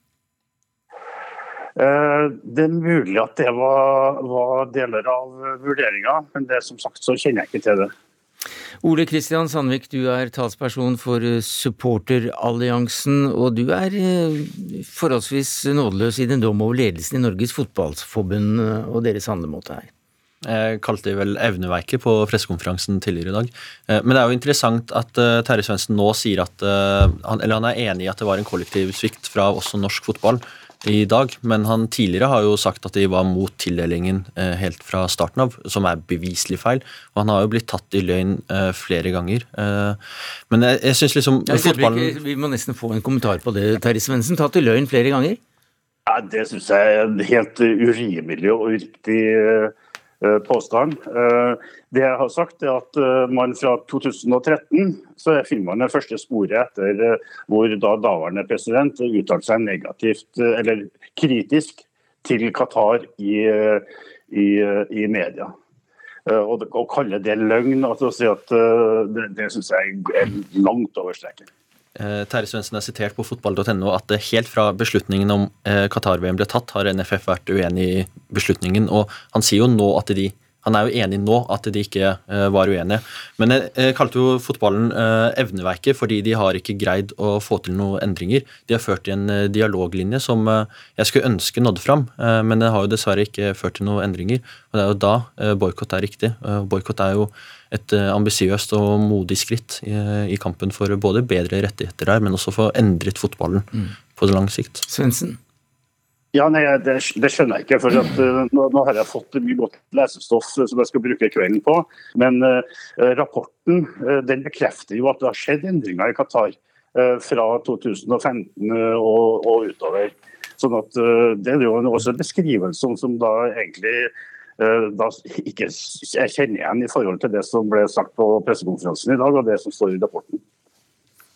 Speaker 16: Det er mulig at det var, var deler av vurderinga, men det som sagt så kjenner jeg ikke til det.
Speaker 2: Ole Kristian Sandvik, du er talsperson for supporteralliansen, og du er forholdsvis nådeløs i din dom over ledelsen i Norges Fotballforbund og deres handlemåte her.
Speaker 17: Jeg kalte det vel evneveike på pressekonferansen tidligere i dag. Men det er jo interessant at Terje Svendsen nå sier at eller han er enig i at det var en kollektiv svikt fra også norsk fotball i dag, men han tidligere har jo sagt at de var mot tildelingen eh, helt fra starten av, som er beviselig feil. Og han har jo blitt tatt i løgn eh, flere ganger. Eh, men jeg, jeg syns liksom
Speaker 2: ja, fotballen Vi må nesten få en kommentar på det, Terje Svendsen. Tatt i løgn flere ganger?
Speaker 16: Ja, det syns jeg er en helt urimelig og uriktig påstand. Det jeg har sagt er at man fra 2013 så finner man det første sporet etter hvor da daværende president uttalte seg negativt eller kritisk til Qatar i, i, i media. Og Å kalle det løgn altså å si at det, det syns jeg er langt over streken.
Speaker 17: Terje Svendsen er sitert på fotball.no at helt fra beslutningen om Qatar-VM ble tatt, har NFF vært uenig i beslutningen. Og han sier jo nå at de han er jo enig nå at de ikke uh, var uenige. Men jeg kalte jo fotballen uh, evneveike fordi de har ikke greid å få til noen endringer. De har ført i en dialoglinje som jeg skulle ønske nådde fram, men det har jo dessverre ikke ført til noen endringer. Og det er jo da boikott er riktig. boikott er jo et ambisiøst og modig skritt i, kampen for både bedre rettigheter her, men også for å endret fotballen mm. på lang sikt.
Speaker 2: Svendsen?
Speaker 16: Ja, nei, det, det, skjønner jeg ikke. for at, uh, nå, nå, har jeg fått mye godt lesestoff uh, som jeg skal bruke kvelden på. Men uh, rapporten den bekrefter jo at det har skjedd endringer i Qatar fra 2015 og, og, utover. Sånn at Det er jo også en beskrivelse som, som da egentlig da ikke jeg kjenner igjen i forhold til det som ble sagt på pressekonferansen i dag, og det som står i rapporten.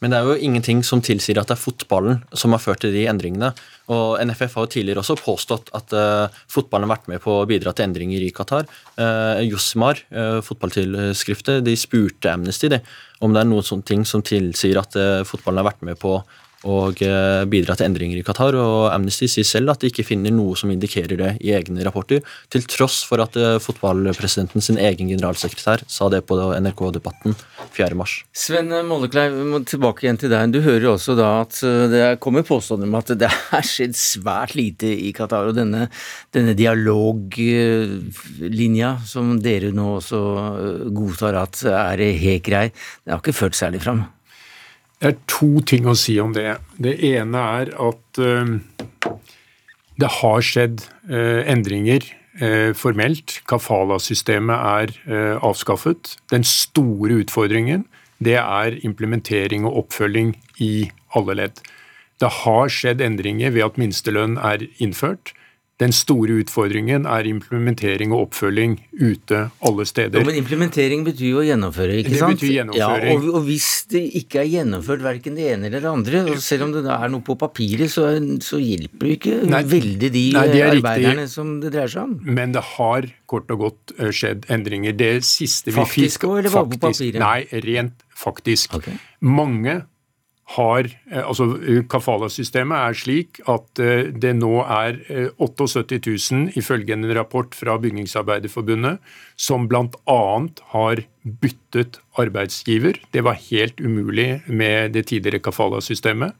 Speaker 17: Men det er jo ingenting som tilsier at det er fotballen som har ført til de endringene. Og NFF har jo tidligere også påstått at uh, fotballen har vært med på å bidra til endringer i Qatar. Uh, Josmar, uh, fotballtilskriftet, de spurte Amnesty det, om det er noen sånne ting som tilsier at uh, fotballen har vært med på og eh, bidra til endringer i Qatar. og Amnesty sier selv at de ikke finner noe som indikerer det i egne rapporter, til tross for at eh, fotballpresidenten sin egen generalsekretær sa det på NRK-debatten 4.3.
Speaker 2: Sven Mollekleiv, tilbake igjen til deg. Du hører også da at eh, det kommer påstander om at det har skjedd svært lite i Qatar. Og denne, denne dialoglinja som dere nå også godtar at er helt grei, det har ikke ført særlig fram?
Speaker 15: Det er to ting å si om det. Det ene er at uh, det har skjedd uh, endringer uh, formelt. Kafala-systemet er avskaffet. Den store utfordringen det er implementering og oppfølging i alle ledd. Det har skjedd endringer ved at minstelønn er innført. Den store utfordringen er implementering og oppfølging ute alle steder.
Speaker 2: Ja, men implementering betyr jo å gjennomføre, ikke
Speaker 15: sant? Det betyr gjennomføring.
Speaker 2: Ja, og, og, hvis det ikke er gjennomført verken det ene eller det andre, og selv om det da er noe på papiret, så, så hjelper det ikke nei, veldig de nei, arbeiderne riktig. som det dreier seg om.
Speaker 15: Men det har kort og godt eh, skjedd endringer. Det siste
Speaker 2: faktisk,
Speaker 15: vi fikk
Speaker 2: Faktisk eller bare på papiret?
Speaker 15: Nei, rent faktisk.
Speaker 2: Okay.
Speaker 15: Mange har eh, altså Kafala-systemet er slik at eh, det nå er 78 000, ifølge en rapport fra Bygningsarbeiderforbundet, som bl.a. har byttet arbeidsgiver. Det var helt umulig med det tidligere Kafala-systemet.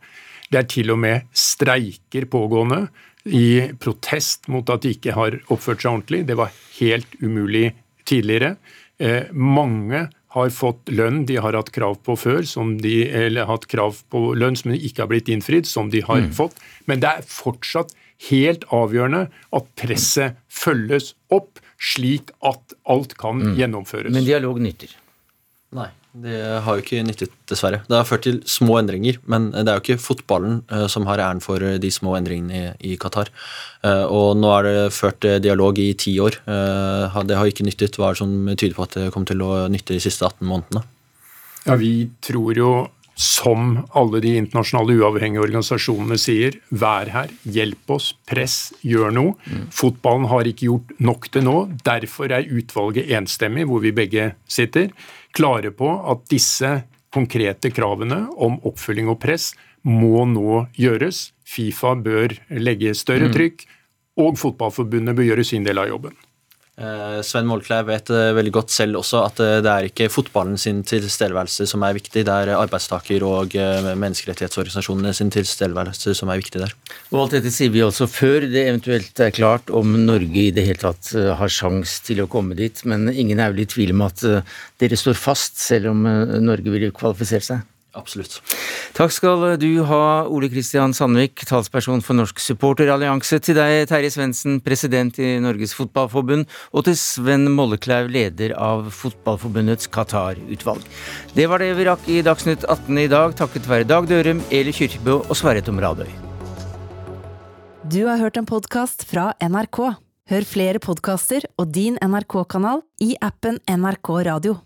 Speaker 15: Det er til og med streiker pågående i protest mot at de ikke har oppført seg ordentlig. Det var helt umulig tidligere. Eh, mange har fått lønn de har hatt krav på før, de, eller hatt krav på lønn som ikke har blitt innfridd, som de har mm. fått. Men det er fortsatt helt avgjørende at presset følges opp, slik at alt kan mm. gjennomføres.
Speaker 2: Men dialog nytter?
Speaker 17: Nei. Det har jo ikke nyttet, dessverre. Det har ført til små endringer, men det er jo ikke fotballen uh, som har æren for uh, de små endringene i, i Qatar. Uh, og nå er det ført dialog i ti år. det har ikke nyttet. Hva er det som tyder på at det kommer til å nytte de siste 18 månedene?
Speaker 15: Ja, Vi tror jo, som alle de internasjonale uavhengige organisasjonene sier, vær her, hjelp oss, press, gjør noe. Mm. Fotballen har ikke gjort nok til nå. Derfor er utvalget enstemmig, hvor vi begge sitter klare på at disse konkrete kravene om oppfølging og press må nå gjøres. Fifa bør legge større mm. trykk, og Fotballforbundet bør gjøre sin del av jobben.
Speaker 17: Eh, Sven Målkleiv vet eh, veldig godt selv også at eh, det er ikke fotballen sin tilstedeværelse som er viktig, det er arbeidstaker- og menneskerettighetsorganisasjonene sin tilstedeværelse som er viktig der.
Speaker 2: Og alt dette sier vi også før det eventuelt er klart om Norge i det hele tatt har sjans til å komme dit, men ingen er vel i tvil om at dere står fast, selv om Norge vil kvalifisere seg?
Speaker 17: Absolutt.
Speaker 2: Takk skal du ha, Ole Kristian Sandvik, talsperson for Norsk supporterallianse. Til deg, Terje Svendsen, president i Norges Fotballforbund. Og til Sven Mollekleiv, leder av Fotballforbundets Qatar-utvalg. Det var det vi rakk i Dagsnytt 18 i dag, takket være Dag Dørum, Eli Kyrkjebø og Sverre Tom Radøy.
Speaker 1: Du har hørt en podkast fra NRK. Hør flere podkaster og din NRK-kanal i appen NRK Radio.